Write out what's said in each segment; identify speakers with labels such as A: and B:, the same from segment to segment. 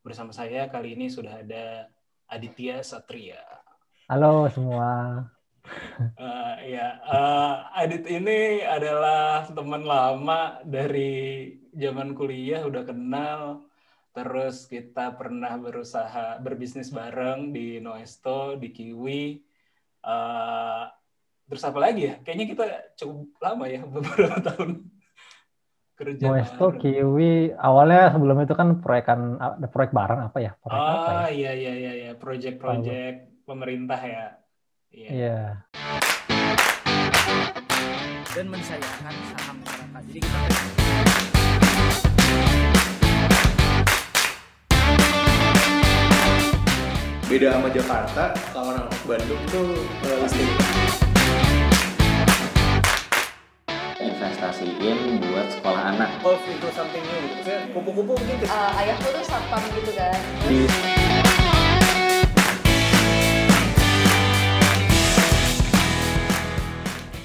A: bersama saya kali ini sudah ada Aditya Satria.
B: Halo semua.
A: Uh, ya, uh, Adit ini adalah teman lama dari zaman kuliah, udah kenal. Terus kita pernah berusaha berbisnis bareng di Noesto, di Kiwi. Uh, terus apa lagi ya? Kayaknya kita cukup lama ya, beberapa tahun
B: kerja Moesto, Kiwi, awalnya sebelum itu kan proyekan ada proyek bareng apa ya? Proyek
A: oh
B: apa ya?
A: iya iya iya iya, proyek-proyek oh. pemerintah ya.
B: Iya. Yeah.
C: Dan mensayangkan saham masyarakat. Jadi kita
D: beda sama Jakarta, kalau orang Bandung tuh uh,
E: investasiin buat sekolah anak.
D: Golf itu something new gitu. Kupu-kupu mungkin.
F: Uh, ayahku tuh satpam gitu kan. Di...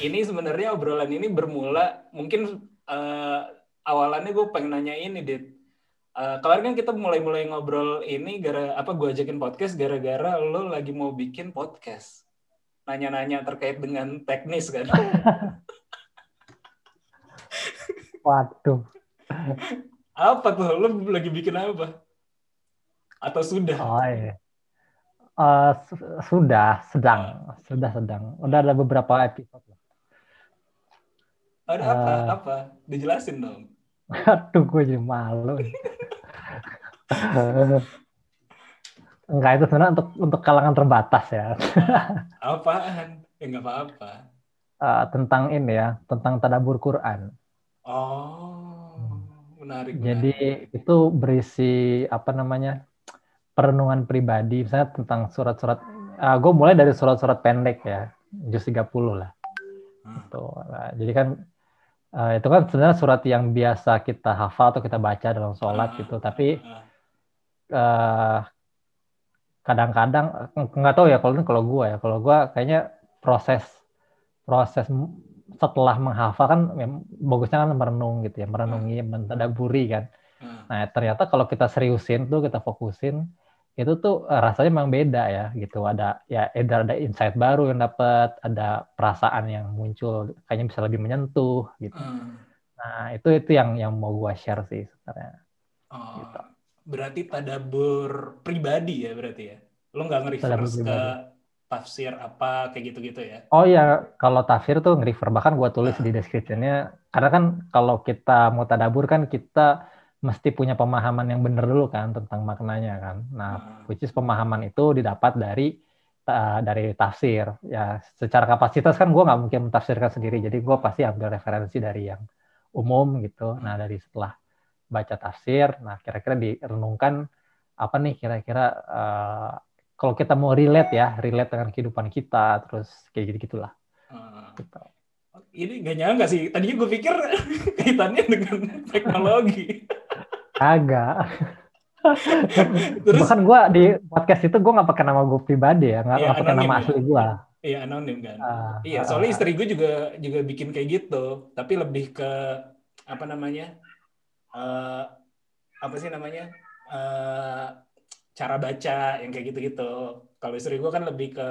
A: Ini sebenarnya obrolan ini bermula mungkin uh, awalannya gue pengen nanya ini, Dit. Uh, kemarin kan kita mulai-mulai ngobrol ini gara apa gue ajakin podcast gara-gara lo lagi mau bikin podcast nanya-nanya terkait dengan teknis kan
B: Waduh.
A: apa tuh? Lu lagi bikin apa? Atau sudah?
B: Oh iya. Uh, sudah, sedang, sudah sedang. Udah ada beberapa episode.
A: Ada uh, apa? Apa? Dijelasin dong.
B: Aduh, gue jadi malu. Enggak, itu sebenarnya untuk untuk kalangan terbatas ya.
A: Apaan? Ya nggak apa-apa.
B: Uh, tentang ini ya, tentang tadabur Quran.
A: Oh, menarik.
B: Jadi menarik. itu berisi apa namanya perenungan pribadi, misalnya tentang surat-surat. Uh, ah, gue mulai dari surat-surat pendek ya, juz 30 lah. Hmm. Tuh, nah, jadi kan uh, itu kan sebenarnya surat yang biasa kita hafal atau kita baca dalam sholat hmm. gitu, tapi uh, kadang-kadang nggak tahu ya kalau kalau gue ya, kalau gue kayaknya proses proses setelah menghafal kan ya, bagusnya kan merenung gitu ya, merenungi, hmm. mentadaburi kan. Hmm. Nah, ternyata kalau kita seriusin tuh, kita fokusin, itu tuh eh, rasanya memang beda ya gitu. Ada ya ada ada insight baru yang dapat, ada perasaan yang muncul, kayaknya bisa lebih menyentuh gitu. Hmm. Nah, itu itu yang yang mau gua share sih sebenarnya.
A: Oh, gitu. Berarti tadabur pribadi ya berarti ya. Lo nggak nge-reverse ke tafsir apa kayak gitu-gitu ya?
B: Oh iya, kalau tafsir tuh nge-refer bahkan gue tulis di description-nya karena kan kalau kita mau tadabur kan kita mesti punya pemahaman yang benar dulu kan tentang maknanya kan. Nah, hmm. which is pemahaman itu didapat dari uh, dari tafsir. Ya, secara kapasitas kan gue nggak mungkin mentafsirkan sendiri, jadi gue pasti ambil referensi dari yang umum gitu. Nah, dari setelah baca tafsir, nah kira-kira direnungkan apa nih kira-kira uh, kalau kita mau relate ya, relate dengan kehidupan kita, terus kayak gitu gitulah. Hmm.
A: Gitu. Ini gak nyangka sih. Tadinya gue pikir kaitannya dengan teknologi.
B: Agak. Terus, Bahkan gue di podcast itu gue nggak pakai nama gue pribadi ya, nggak ya, pakai nama ya. asli gue.
A: Iya anonim kan. Uh, iya soalnya uh, istri gue juga juga bikin kayak gitu, tapi lebih ke apa namanya? Uh, apa sih namanya? Uh, cara baca yang kayak gitu-gitu. Kalau istri gue kan lebih ke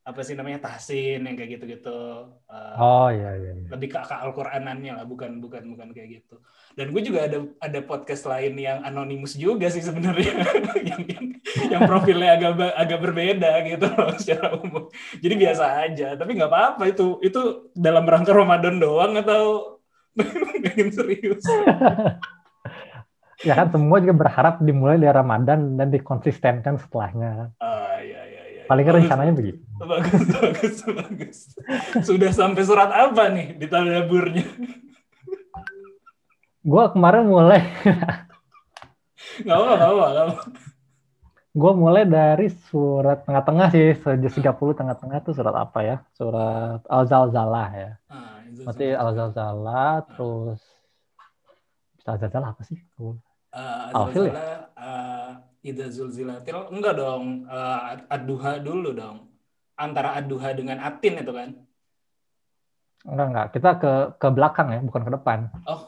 A: apa sih namanya tahsin yang kayak gitu-gitu.
B: Uh, oh iya, iya iya.
A: Lebih ke, ke Al-Qur'anannya lah, bukan bukan bukan kayak gitu. Dan gue juga ada ada podcast lain yang anonimus juga sih sebenarnya yang, yang yang profilnya agak agak berbeda gitu loh secara umum. Jadi biasa aja, tapi nggak apa-apa itu itu dalam rangka Ramadan doang atau pengen serius.
B: ya kan semua juga berharap dimulai dari Ramadan dan dikonsistenkan setelahnya.
A: Ah iya iya iya.
B: Paling bagus, rencananya begitu.
A: Bagus bagus bagus. Sudah sampai surat apa nih di tadaburnya?
B: Gua kemarin mulai
A: Gak apa, gak apa, gak apa.
B: Gue mulai dari surat tengah-tengah sih, sejak 30 tengah-tengah itu surat apa ya? Surat Al-Zalzalah ya. Ah, Berarti Al-Zalzalah, terus Al-Zalzalah apa sih?
A: Uh, Alfil ya? Uh, Ida Zulzilatil enggak dong uh, Aduha dulu dong antara Aduha dengan Atin itu kan
B: enggak enggak kita ke ke belakang ya bukan ke depan
A: oh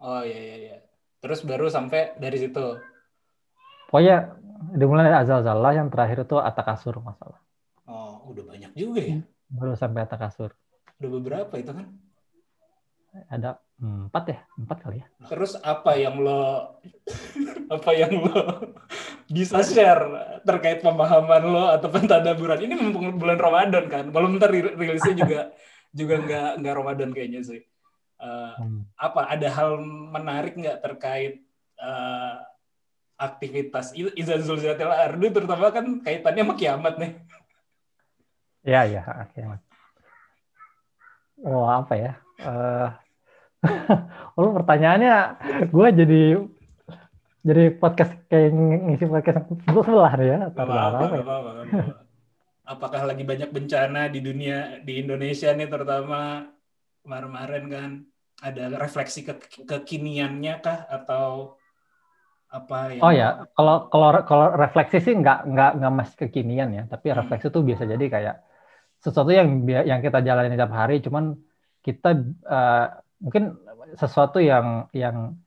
A: oh iya iya iya terus baru sampai dari situ
B: Pokoknya dimulai dari azal zallah yang terakhir itu atakasur masalah.
A: Oh, udah banyak juga ya.
B: Baru sampai atakasur.
A: Udah beberapa itu kan.
B: Ada empat ya, empat kali ya.
A: Terus apa yang lo apa yang lo bisa share terkait pemahaman lo atau pentadaburan ini mumpung bulan Ramadan kan, belum ntar rilisnya juga juga nggak nggak Ramadan kayaknya sih. Uh, hmm. Apa ada hal menarik nggak terkait uh, aktivitas Iza Zulzilatil Ardu terutama kan kaitannya sama kiamat nih.
B: Iya iya kiamat. Oh apa ya? Uh, oh pertanyaannya gue jadi jadi podcast kayak ngisi podcast gue sebelah ya apa, apa, apa, apa, apa, apa.
A: Apakah lagi banyak bencana di dunia di Indonesia nih terutama kemarin-kemarin kan ada refleksi ke kekiniannya kah atau apa yang
B: Oh ya, kalau kalau kalau refleksi sih nggak nggak nggak masih kekinian ya, tapi hmm. refleksi itu biasa jadi kayak sesuatu yang yang kita jalani tiap hari, cuman kita uh, mungkin sesuatu yang yang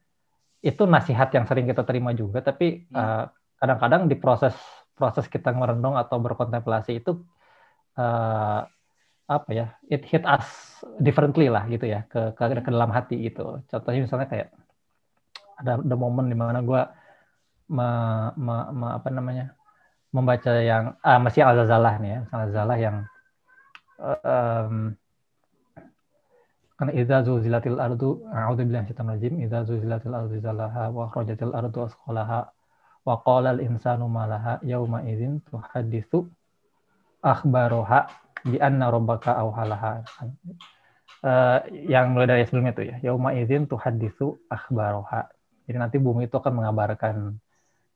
B: itu nasihat yang sering kita terima juga, tapi hmm. uh, kadang-kadang di proses proses kita merenung atau berkontemplasi itu uh, apa ya, it hit us differently lah gitu ya ke ke, ke dalam hati gitu. Contohnya misalnya kayak ada ada momen di mana gue me, me, me, apa namanya membaca yang ah, masih al zalah nih ya, al zalah yang um, karena idza zuzilatil ardu a'udzu billahi syaitonir rajim idza zuzilatil ardu zalaha wa akhrajatil ardu asqalaha wa qala al insanu malaha yauma idzin tuhadditsu akhbaroha bi anna rabbaka awhalaha uh, yang mulai dari sebelumnya itu ya yauma idzin tuhadditsu akhbaroha. Jadi nanti bumi itu akan mengabarkan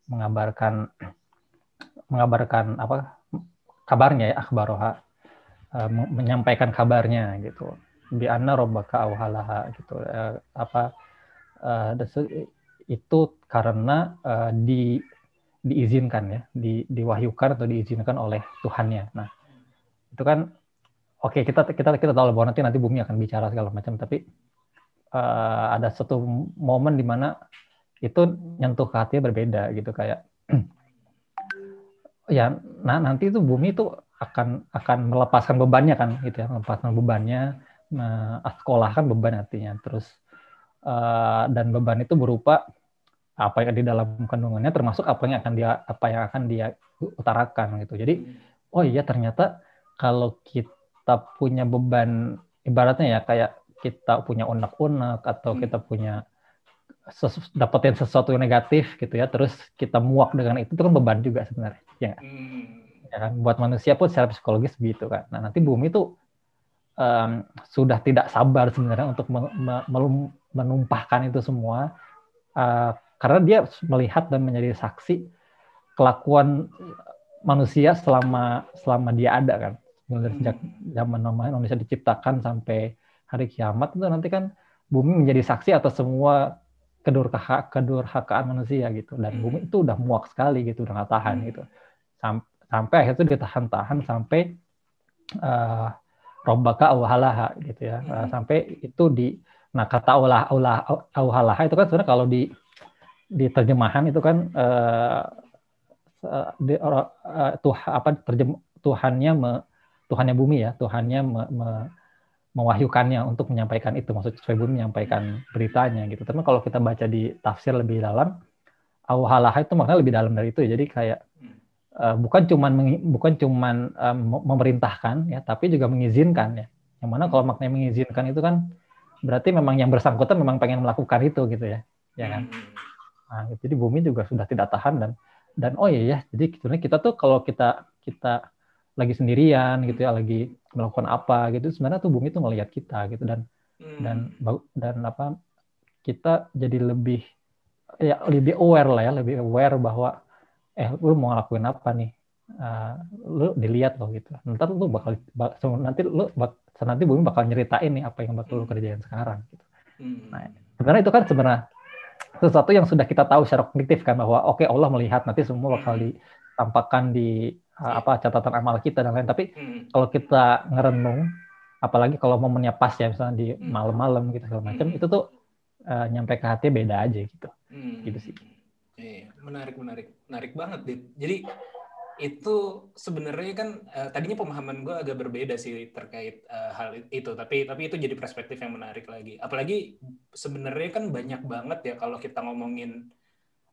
B: mengabarkan mengabarkan apa kabarnya ya akhbaroha. Uh, menyampaikan kabarnya gitu bi anna rabbaka awhalaha gitu. Uh, apa uh, itu karena uh, di diizinkan ya di diwahyukan atau diizinkan oleh Tuhannya. Nah itu kan oke okay, kita kita kita tahu bahwa nanti nanti bumi akan bicara segala macam tapi uh, ada satu momen di mana itu nyentuh ke hatinya berbeda gitu. Kayak ya nah nanti itu bumi itu akan akan melepaskan bebannya kan gitu ya melepaskan bebannya sekolah kan beban artinya. Terus uh, dan beban itu berupa apa yang di dalam kandungannya termasuk apa yang akan dia apa yang akan dia utarakan gitu. Jadi oh iya ternyata kalau kita punya beban ibaratnya ya kayak kita punya unek-unek atau hmm. kita punya sesu, dapetin sesuatu yang negatif gitu ya terus kita muak dengan itu itu kan beban juga sebenarnya ya, hmm. ya kan buat manusia pun secara psikologis gitu kan nah nanti bumi itu um, sudah tidak sabar sebenarnya untuk menumpahkan itu semua uh, karena dia melihat dan menjadi saksi kelakuan manusia selama selama dia ada kan. Mulai sejak zaman manusia diciptakan sampai hari kiamat itu nanti kan bumi menjadi saksi atas semua kedurhaka kedurhakaan manusia gitu. Dan bumi itu udah muak sekali gitu udah nggak tahan gitu. Sampai sampai akhirnya itu ditahan-tahan sampai uh, robbaka awhalaha gitu ya. Hmm. Sampai itu di nah kata Allah Allah awhalaha itu kan sebenarnya kalau di di terjemahan itu kan uh, di, uh, tuh apa terjem Tuhannya me, Tuhannya bumi ya, Tuhannya me, me, mewahyukannya untuk menyampaikan itu maksud supaya bumi menyampaikan beritanya gitu. Tapi kalau kita baca di tafsir lebih dalam, awhalaha itu maknanya lebih dalam dari itu. Ya. Jadi kayak uh, bukan cuman bukan cuman um, memerintahkan ya tapi juga mengizinkan ya yang mana kalau maknanya mengizinkan itu kan berarti memang yang bersangkutan memang pengen melakukan itu gitu ya ya kan hmm. nah, jadi bumi juga sudah tidak tahan dan dan oh iya ya jadi sebenarnya kita tuh kalau kita kita lagi sendirian gitu ya lagi melakukan apa gitu sebenarnya tuh bumi tuh melihat kita gitu dan hmm. dan dan apa kita jadi lebih ya lebih aware lah ya lebih aware bahwa eh lu mau ngelakuin apa nih? Uh, lu dilihat loh gitu. Ntar lu bakal bak, nanti lu bak, nanti bumi bakal nyeritain nih apa yang bakal lu kerjain sekarang gitu. Hmm. nah sebenarnya itu kan sebenarnya sesuatu yang sudah kita tahu secara kognitif kan bahwa oke okay, Allah melihat nanti semua bakal hmm. ditampakkan di uh, apa catatan amal kita dan lain. Tapi hmm. kalau kita ngerenung apalagi kalau momennya pas ya misalnya di malam-malam gitu segala macam itu tuh uh, nyampe ke hati beda aja gitu. Hmm. gitu sih
A: Iya, menarik, menarik, menarik banget, Dit. Jadi itu sebenarnya kan uh, tadinya pemahaman gue agak berbeda sih terkait uh, hal itu, tapi tapi itu jadi perspektif yang menarik lagi. Apalagi sebenarnya kan banyak banget ya kalau kita ngomongin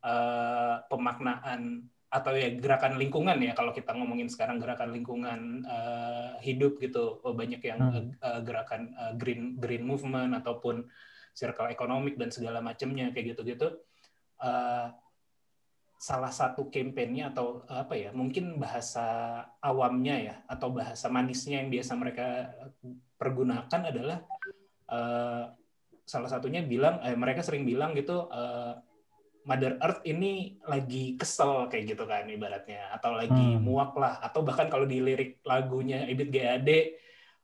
A: uh, pemaknaan atau ya gerakan lingkungan ya kalau kita ngomongin sekarang gerakan lingkungan uh, hidup gitu oh, banyak yang hmm. uh, gerakan uh, green green movement ataupun circle ekonomik dan segala macamnya kayak gitu-gitu uh, salah satu kampanyenya atau apa ya mungkin bahasa awamnya ya atau bahasa manisnya yang biasa mereka pergunakan adalah uh, salah satunya bilang eh, mereka sering bilang gitu uh, Mother Earth ini lagi kesel kayak gitu kan ibaratnya atau lagi hmm. muak lah atau bahkan kalau di lirik lagunya Ibit GAD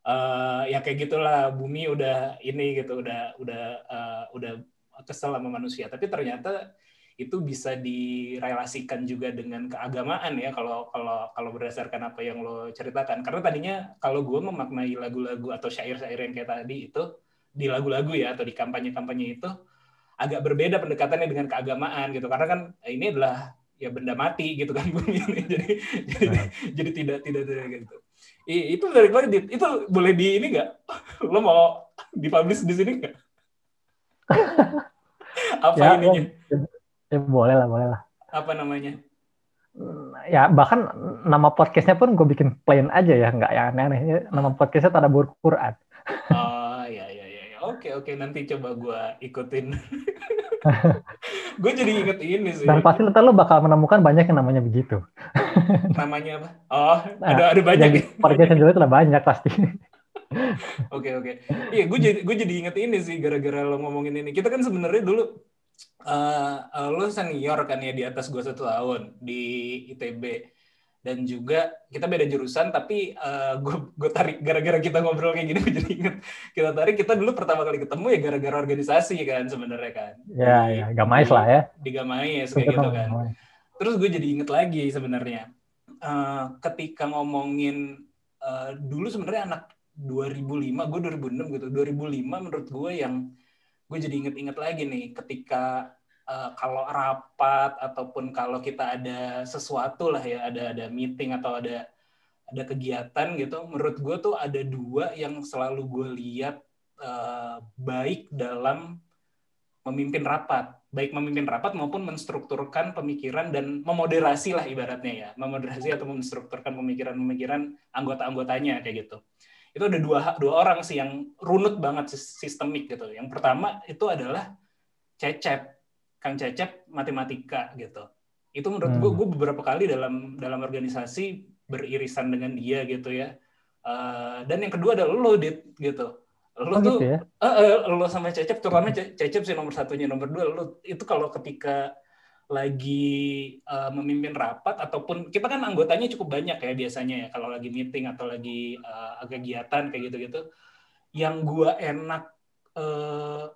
A: uh, ya kayak gitulah bumi udah ini gitu udah udah uh, udah kesel sama manusia tapi ternyata itu bisa direlasikan juga dengan keagamaan ya kalau kalau kalau berdasarkan apa yang lo ceritakan. Karena tadinya kalau gue memaknai lagu-lagu atau syair-syair yang kayak tadi itu di lagu-lagu ya atau di kampanye-kampanye itu agak berbeda pendekatannya dengan keagamaan gitu. Karena kan ini adalah ya benda mati gitu kan bumi ini jadi jadi, nah. jadi tidak tidak tidak gitu. I, itu dari banget itu boleh di ini nggak? Lo mau dipublish di sini nggak? Apa ya, ininya? ya
B: Ya, boleh lah, boleh lah.
A: Apa namanya?
B: Ya bahkan nama podcastnya pun gue bikin plain aja ya, nggak yang aneh-aneh. Nama podcastnya Tadabur Quran.
A: Oh iya iya iya. Oke oke nanti coba gue ikutin. gue jadi inget ini sih.
B: Dan pasti ntar lo bakal menemukan banyak yang namanya begitu.
A: namanya apa? Oh nah, ada ada banyak.
B: Jadi podcast yang itu banyak pasti.
A: Oke oke. Iya gue jadi gue jadi inget ini sih gara-gara lo ngomongin ini. Kita kan sebenarnya dulu uh, uh, lu senior kan ya di atas gue satu tahun di ITB dan juga kita beda jurusan tapi uh, gue gue tarik gara-gara kita ngobrol kayak gini jadi inget kita tarik kita dulu pertama kali ketemu ya gara-gara organisasi kan sebenarnya kan.
B: Ya di, ya gamais lah ya.
A: Di gamais kayak gitu kan. terus gue jadi inget lagi sebenarnya. Uh, ketika ngomongin uh, dulu sebenarnya anak 2005 gue 2006 gitu. 2005 menurut gue yang gue jadi inget-inget lagi nih ketika uh, kalau rapat ataupun kalau kita ada sesuatu lah ya ada ada meeting atau ada ada kegiatan gitu menurut gue tuh ada dua yang selalu gue lihat uh, baik dalam memimpin rapat. Baik memimpin rapat maupun menstrukturkan pemikiran dan memoderasi lah ibaratnya ya. Memoderasi atau menstrukturkan pemikiran-pemikiran anggota-anggotanya kayak gitu itu ada dua dua orang sih yang runut banget sistemik gitu. Yang pertama itu adalah Cecep, Kang Cecep matematika gitu. Itu menurut hmm. gue, gue beberapa kali dalam dalam organisasi beririsan dengan dia gitu ya. Uh, dan yang kedua adalah lo, Dit, gitu. Lo oh, tuh, gitu ya? uh, uh, lo sama Cecep, terutama Cecep sih nomor satunya, nomor dua, lo itu kalau ketika lagi uh, memimpin rapat ataupun kita kan anggotanya cukup banyak ya biasanya ya kalau lagi meeting atau lagi uh, kegiatan kayak gitu-gitu. Yang gua enak uh,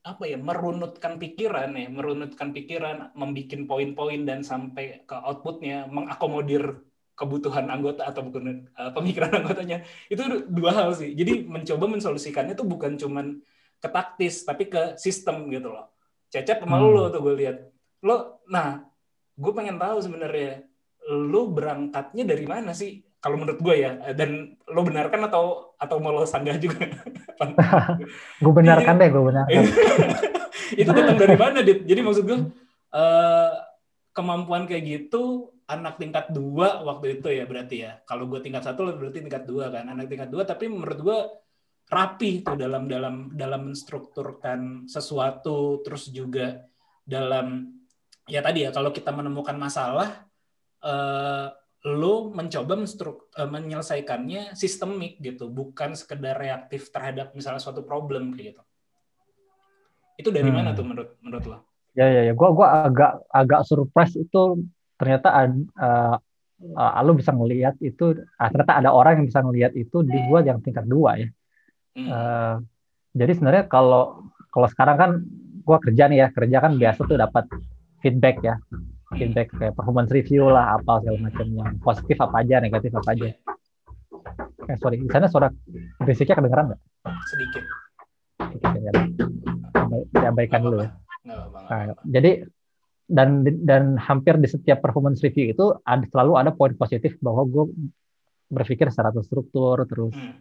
A: apa ya merunutkan pikiran ya merunutkan pikiran membuat poin-poin dan sampai ke outputnya mengakomodir kebutuhan anggota atau bukan uh, pemikiran anggotanya itu dua hal sih. Jadi mencoba mensolusikannya itu bukan cuman ke taktis tapi ke sistem gitu loh. Cecep sama hmm. lo tuh gue lihat lo nah gue pengen tahu sebenarnya lo berangkatnya dari mana sih? Kalau menurut gue ya dan lo benarkan atau atau mau lo sanggah juga?
B: Gue benarkan deh gue benarkan.
A: Itu datang dari mana dit? Jadi maksud gue uh, kemampuan kayak gitu anak tingkat dua waktu itu ya berarti ya. Kalau gue tingkat satu lo berarti tingkat dua kan. Anak tingkat dua tapi menurut gue rapi tuh dalam dalam dalam menstrukturkan sesuatu terus juga dalam ya tadi ya kalau kita menemukan masalah uh, lo mencoba menstruk, uh, menyelesaikannya sistemik gitu bukan sekedar reaktif terhadap misalnya suatu problem gitu itu dari hmm. mana tuh menurut menurut lo
B: ya ya ya gua gua agak agak surprise itu ternyata uh, uh, lo bisa ngelihat itu uh, ternyata ada orang yang bisa ngelihat itu di gua yang tingkat dua ya hmm. uh, jadi sebenarnya kalau kalau sekarang kan gua kerja nih ya kerja kan biasa tuh dapat feedback ya. Feedback kayak performance review lah apa segala macam yang positif apa aja negatif apa aja. Eh sorry di sana suara basicnya kedengeran nggak?
A: Sedikit.
B: Sedikit ya. Diabaikan dulu ya. Nah, jadi dan dan hampir di setiap performance review itu ada selalu ada poin positif bahwa gue berpikir secara terstruktur terus
A: Hmm.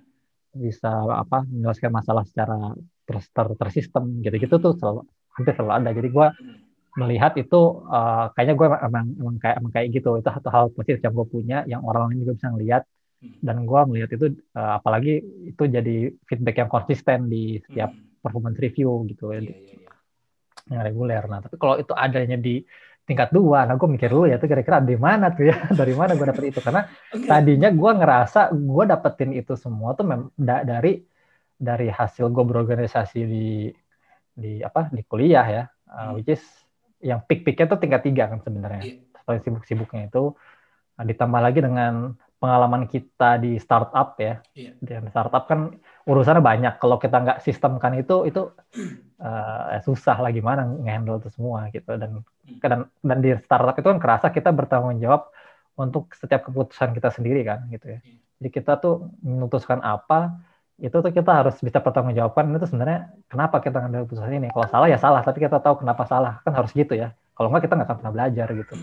B: bisa apa menyelesaikan masalah secara ter, ter, tersistem gitu-gitu tuh selalu hampir selalu ada. Jadi gue
A: Hmm.
B: Melihat itu uh, kayaknya gue emang, emang kayak emang kayak gitu. Itu satu hal positif yang gue punya yang orang lain juga bisa ngelihat.
A: Hmm.
B: dan gue melihat itu uh, apalagi itu jadi feedback yang konsisten di setiap
A: Hmm.
B: performance review gitu
A: Iya,
B: ya.
A: Iya, iya.
B: yang reguler. Nah tapi kalau itu adanya di tingkat dua nah gue mikir dulu ya itu kira-kira di mana tuh ya? Dari mana gue dapet itu? Karena tadinya gue ngerasa gue dapetin itu semua tuh mem- da- dari dari hasil gue berorganisasi di di apa di kuliah ya. Uh, which is yang peak-peaknya tuh tingkat tiga kan sebenarnya
A: Iya.
B: paling sibuk-sibuknya itu Nah, ditambah lagi dengan pengalaman kita di startup ya
A: Iya.
B: dan startup kan urusannya banyak kalau kita nggak sistemkan itu itu eh, susah lah gimana ngehandle itu semua gitu dan dan dan di startup itu kan kerasa kita bertanggung jawab untuk setiap keputusan kita sendiri kan gitu ya
A: Iya.
B: jadi kita tuh memutuskan apa itu tuh kita harus bisa pertanggungjawabkan itu sebenarnya kenapa kita ngambil keputusan ini. Kalau salah ya salah tapi kita tahu kenapa salah. Kan harus gitu ya. Kalau nggak kita nggak akan pernah belajar gitu.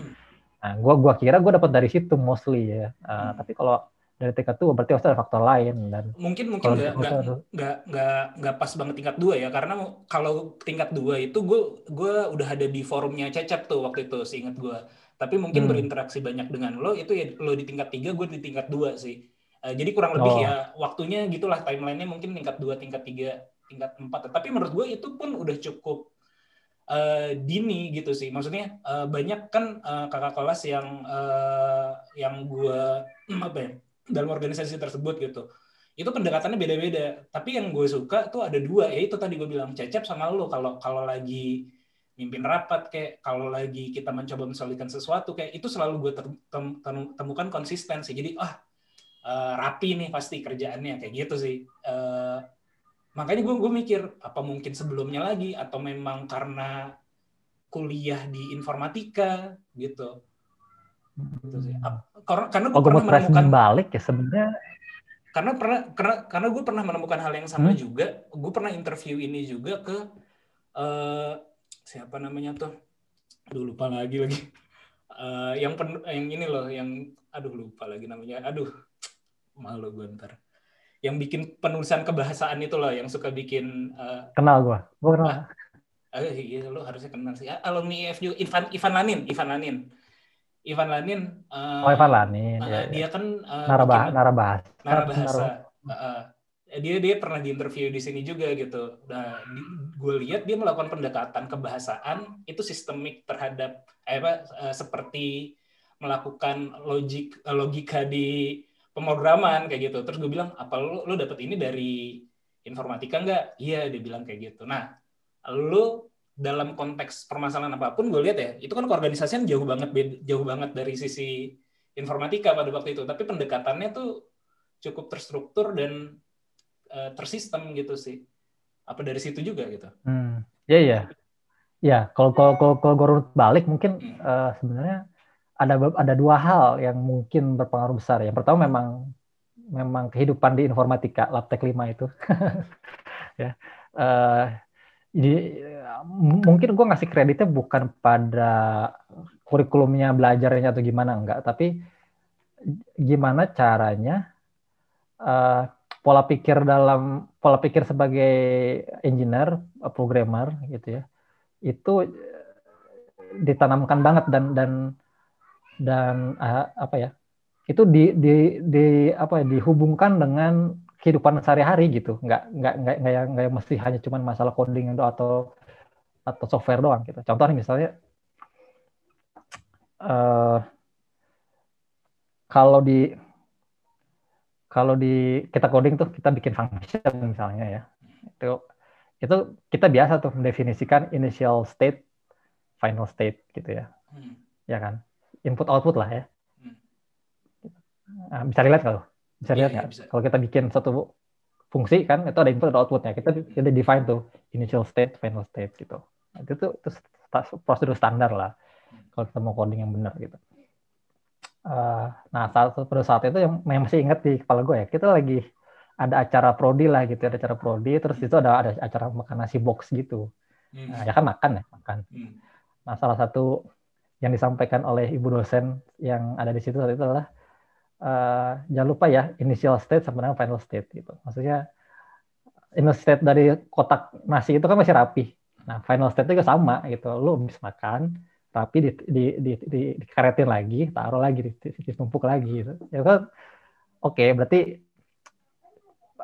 B: Nah gua gua kira gua dapat dari situ mostly ya. Eh, tapi kalau dari tingkat tuh berarti pasti ada faktor lain dan
A: mungkin mungkin nggak nggak nggak nggak pas banget tingkat dua ya. Karena kalau tingkat dua itu gue gue udah ada di forumnya Cecep tuh waktu itu seingat gue tapi mungkin
B: Hmm.
A: berinteraksi banyak dengan lo itu ya lo di tingkat tiga gue di tingkat dua sih Eh, jadi kurang lebih
B: Oh.
A: ya waktunya gitulah timelinenya mungkin tingkat dua tingkat tiga tingkat empat. Tapi menurut gue itu pun udah cukup eh, dini gitu sih. Maksudnya eh, banyak kan eh, kakak kelas yang eh, yang gue apa ya dalam organisasi tersebut gitu. Itu pendekatannya beda-beda. Tapi yang gue suka tuh ada dua. Ya itu tadi gue bilang cecep sama lo kalau kalau lagi mimpin rapat kayak kalau lagi kita mencoba mensolidkan sesuatu kayak itu selalu gue tem- tem- tem- temukan konsistensi. Jadi ah eh, rapi nih pasti kerjaannya kayak gitu sih. Eh, makanya gue gue mikir apa mungkin sebelumnya lagi? Atau memang karena kuliah di informatika gitu. Gitu sih. Karena gue
B: gue
A: pernah menemukan
B: balik ya sebenarnya.
A: Karena pernah karena karena gue pernah menemukan hal yang sama
B: Hmm.
A: juga. Gue pernah interview ini juga ke eh siapa namanya tuh? Aduh lupa lagi lagi. Eh, yang pen, yang ini loh yang aduh lupa lagi namanya. Aduh malu gue ntar yang bikin penulisan kebahasaan itu loh yang suka bikin eh,
B: kenal gue gue kenal
A: Eh, iya lo harusnya kenal sih. Ah, Alumni IFU Ivan Ivan Lanin, Ivan Lanin. Ivan Lanin eh,
B: oh Evan Lanin
A: eh,
B: ya, ya.
A: dia kan eh,
B: narabah
A: bikin-
B: narabahasa
A: dia dia pernah di interview di sini juga gitu. Nah, gue lihat dia melakukan pendekatan kebahasaan itu sistemik terhadap eh, apa eh, seperti melakukan logik logika di pemrograman kayak gitu. Terus gue bilang, apa lu lu dapet ini dari informatika nggak? Iya, dia bilang kayak gitu. Nah, lu dalam konteks permasalahan apa pun gue lihat ya, itu kan keorganisasian jauh banget jauh banget dari sisi informatika pada waktu itu. Tapi pendekatannya tuh cukup terstruktur dan eh, tersistem gitu sih. Apa dari situ juga gitu?
B: Hmm, ya ya, ya. Kalau kalau kalau kalau gue balik mungkin
A: Hmm.
B: eh, sebenarnya ada ada dua hal yang mungkin berpengaruh besar. Yang pertama memang memang kehidupan di informatika Labtek 5 itu. ya. Eh, jadi eh, mungkin gue ngasih kreditnya bukan pada kurikulumnya belajarnya atau gimana enggak, tapi gimana caranya eh, pola pikir dalam pola pikir sebagai engineer, programmer gitu ya, itu ditanamkan banget dan dan dan eh, apa ya, itu di di di apa ya, dihubungkan dengan kehidupan sehari-hari gitu, nggak nggak nggak nggak yang nggak yang mesti hanya cuman masalah coding itu atau atau software doang gitu. Contoh nih misalnya eh kalau di kalau di kita coding tuh kita bikin function misalnya ya itu itu kita biasa tuh mendefinisikan initial state final state gitu ya
A: Hmm.
B: ya kan input output lah ya.
A: Hmm.
B: Nah, bisa lihat kalau? Bisa
A: Iya,
B: lihat
A: iya,
B: nggak?
A: bisa.
B: kalau kita bikin satu fungsi kan itu ada input ada outputnya. Kita kita define tuh initial state final state gitu. Nah, itu tuh itu prosedur standar lah. Kalau kita mau coding yang benar gitu. Eh, nah saat pada saat itu yang, yang masih ingat di kepala gue ya kita lagi ada acara prodi lah gitu ada acara prodi terus itu ada ada acara makan nasi box gitu.
A: Hmm.
B: nah, ya kan makan ya makan.
A: Hmm.
B: Nah, salah satu yang disampaikan oleh ibu dosen yang ada di situ saat itu adalah uh, jangan lupa ya initial state sama dengan final state gitu. Maksudnya initial state dari kotak nasi itu kan masih rapi. Nah, final state juga sama gitu. Lu habis makan, rapi di, di, di, di, dikaretin lagi, taruh lagi, ditumpuk lagi gitu. Ya kan oke, okay, berarti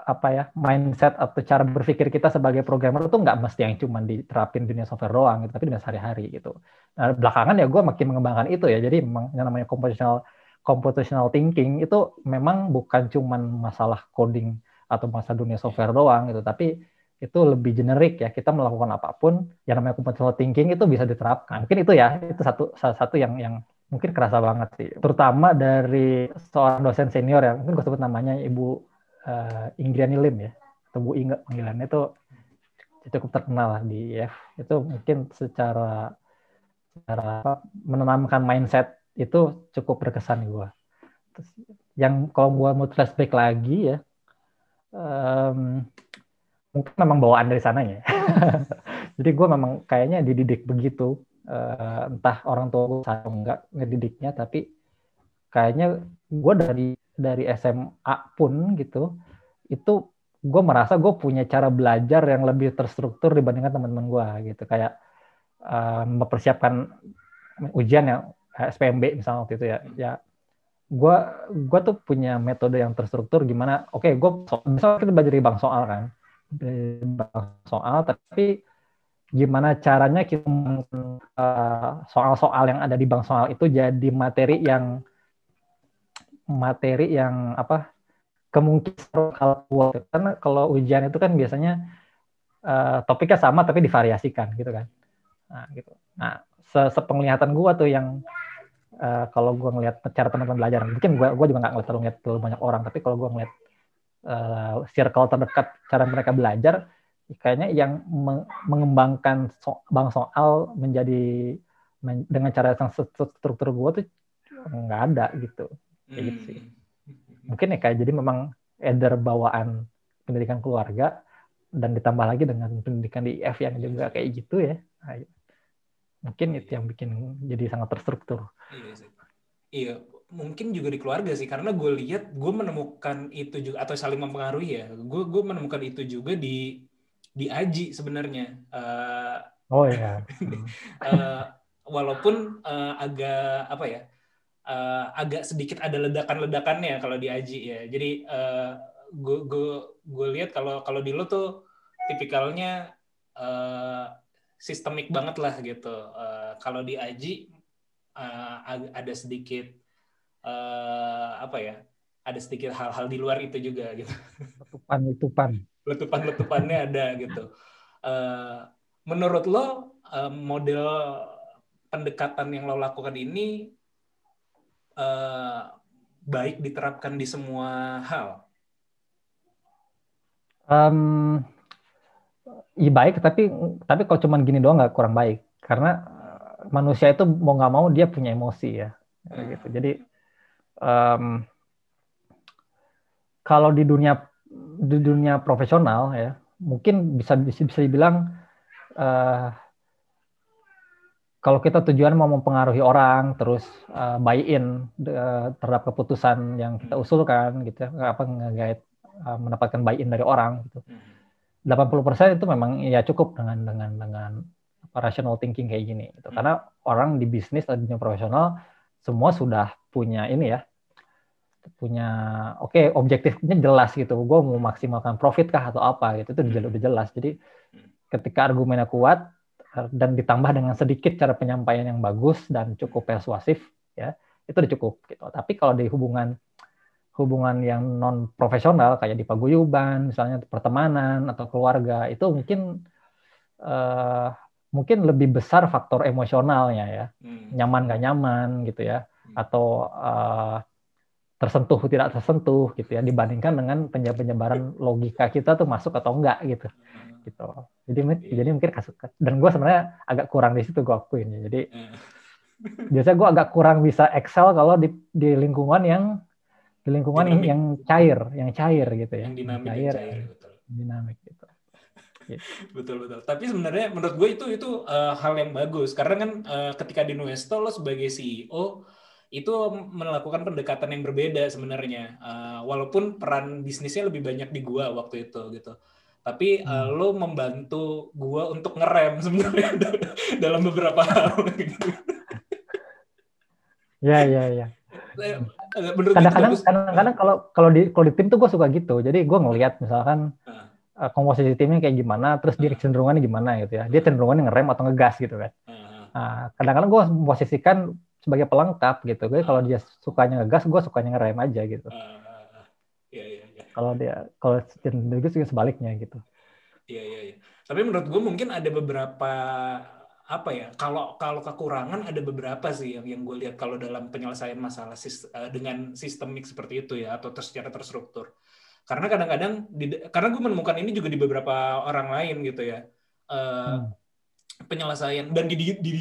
B: apa ya mindset atau cara berpikir kita sebagai programmer itu nggak mesti yang cuma diterapin dunia software doang gitu, tapi dunia sehari-hari gitu. Nah, belakangan ya gue makin mengembangkan itu ya. Jadi memang yang namanya computational computational thinking itu memang bukan cuma masalah coding atau masalah dunia software doang gitu, tapi itu lebih generik ya. Kita melakukan apa pun yang namanya computational thinking itu bisa diterapkan. Mungkin itu ya, itu satu salah satu yang yang mungkin kerasa banget sih. Terutama dari seorang dosen senior ya, mungkin gue sebut namanya Ibu uh, Ingriani Lim ya atau Bu Inge panggilannya itu cukup terkenal lah di IF itu mungkin secara secara apa, menanamkan mindset itu cukup berkesan gua. Terus, yang kalau gua mau flashback lagi ya um, mungkin memang bawaan dari sananya. Jadi gue memang kayaknya dididik begitu. Uh, entah orang tua gue saya enggak ngedidiknya, tapi kayaknya gue dari dari SMA pun gitu itu gue merasa gue punya cara belajar yang lebih terstruktur dibandingkan teman-teman gue gitu. Kayak uh, mempersiapkan ujian yang SPMB misalnya waktu itu ya. Ya gue gue tuh punya metode yang terstruktur gimana oke okay, gue so, misalnya kita belajar di bank soal kan bank soal tapi gimana caranya kita soal-soal yang ada di bank soal itu jadi materi yang materi yang apa kemungkinan kalau karena kalau ujian itu kan biasanya uh, topiknya sama tapi divariasikan gitu kan. Nah gitu. Nah se sepenglihatan gua tuh yang uh, kalau gua ngelihat cara teman-teman belajar mungkin gua gua juga nggak terlalu ngeliat terlalu banyak orang tapi kalau gua ngeliat uh, circle terdekat cara mereka belajar kayaknya yang mengembangkan so bang soal menjadi men dengan cara yang struktur gua tuh nggak ada gitu kayak gitu sih. Hmm. mungkin ya kayak jadi memang eder bawaan pendidikan keluarga dan ditambah lagi dengan pendidikan di IF yang juga kayak gitu ya. Nah, iya. mungkin itu yang bikin jadi sangat terstruktur.
A: Iya iya mungkin juga di keluarga sih. Karena gue lihat gue menemukan itu juga atau saling mempengaruhi ya. Gue gue menemukan itu juga di di Aji sebenarnya. Uh,
B: oh ya
A: uh, walaupun uh, agak apa ya uh, agak sedikit ada ledakan-ledakannya kalau di Aji ya. Jadi gue uh, gue gue lihat kalau kalau di lo tuh tipikalnya uh, sistemik banget lah gitu. Uh, kalau di Aji uh, ada sedikit uh, apa ya? Ada sedikit hal-hal di luar itu juga gitu.
B: Letupan-letupan.
A: Letupan-letupannya ada gitu. Uh, menurut lo uh, model pendekatan yang lo lakukan ini uh, baik diterapkan di semua hal?
B: Um, iya baik, tapi tapi kalau cuma gini doang nggak kurang baik karena eh, manusia itu mau nggak mau dia punya emosi ya, hmm. gitu. Jadi um, kalau di dunia di dunia profesional ya mungkin bisa bisa, bisa dibilang uh, kalau kita tujuan mau mempengaruhi orang terus uh, buy in uh, terhadap keputusan yang kita hmm. usulkan gitu ya, apa ngegait uh, mendapatkan buy in dari orang gitu. 80% hmm. itu memang ya cukup dengan dengan dengan rational thinking kayak gini gitu. Hmm. Karena orang di bisnis atau di dunia profesional semua sudah punya ini ya punya oke okay, objektifnya jelas gitu gue mau maksimalkan profit kah atau apa gitu itu udah jelas jadi ketika argumennya kuat dan ditambah dengan sedikit cara penyampaian yang bagus dan cukup persuasif ya. Itu udah cukup gitu. Tapi kalau di hubungan hubungan yang non profesional kayak di paguyuban misalnya pertemanan atau keluarga itu mungkin uh, mungkin lebih besar faktor emosionalnya ya. Hmm. nyaman gak nyaman gitu ya. Hmm. atau uh, tersentuh tidak tersentuh gitu ya. Dibandingkan dengan penyebaran logika kita tuh masuk atau enggak gitu. Hmm. gitu jadi yeah. jadi mungkin kasus dan gue sebenarnya agak kurang di situ gue akuin ya jadi yeah. biasanya gue agak kurang bisa excel kalau di di lingkungan yang di lingkungan dinamik. yang, yang cair yang cair gitu ya
A: yang dinamik
B: cair,
A: cair betul.
B: dinamik gitu
A: betul betul. Tapi sebenarnya menurut gue itu itu uh, hal yang bagus karena kan uh, ketika di Nuesto lo sebagai CEO itu melakukan pendekatan yang berbeda sebenarnya. Uh, walaupun peran bisnisnya lebih banyak di gua waktu itu gitu. Tapi uh, lo membantu gua untuk ngerem sebenarnya dalam beberapa hal gitu.
B: Ya ya ya. Kadang-kadang kadang-kadang kalau kalau di kalau di tim tuh gue suka gitu. Jadi gue ngelihat misalkan uh, komposisi timnya kayak gimana, terus dia cenderungannya gimana gitu ya. Dia cenderungannya ngerem atau ngegas gitu kan. Nah, kadang-kadang gue memposisikan sebagai pelengkap gitu. Jadi kalau dia sukanya ngegas, gue sukanya ngerem aja gitu.
A: Iya, iya, iya.
B: Kalau dia kalau cenderung juga sebaliknya gitu.
A: Iya, iya, iya. Tapi menurut gue mungkin ada beberapa apa ya kalau kalau kekurangan ada beberapa sih yang yang gue lihat kalau dalam penyelesaian masalah sis, uh, dengan sistemik seperti itu ya atau ter, secara terstruktur karena kadang-kadang karena gue menemukan ini juga di beberapa orang lain gitu ya uh, hmm. Penyelesaian. Dan di, di, di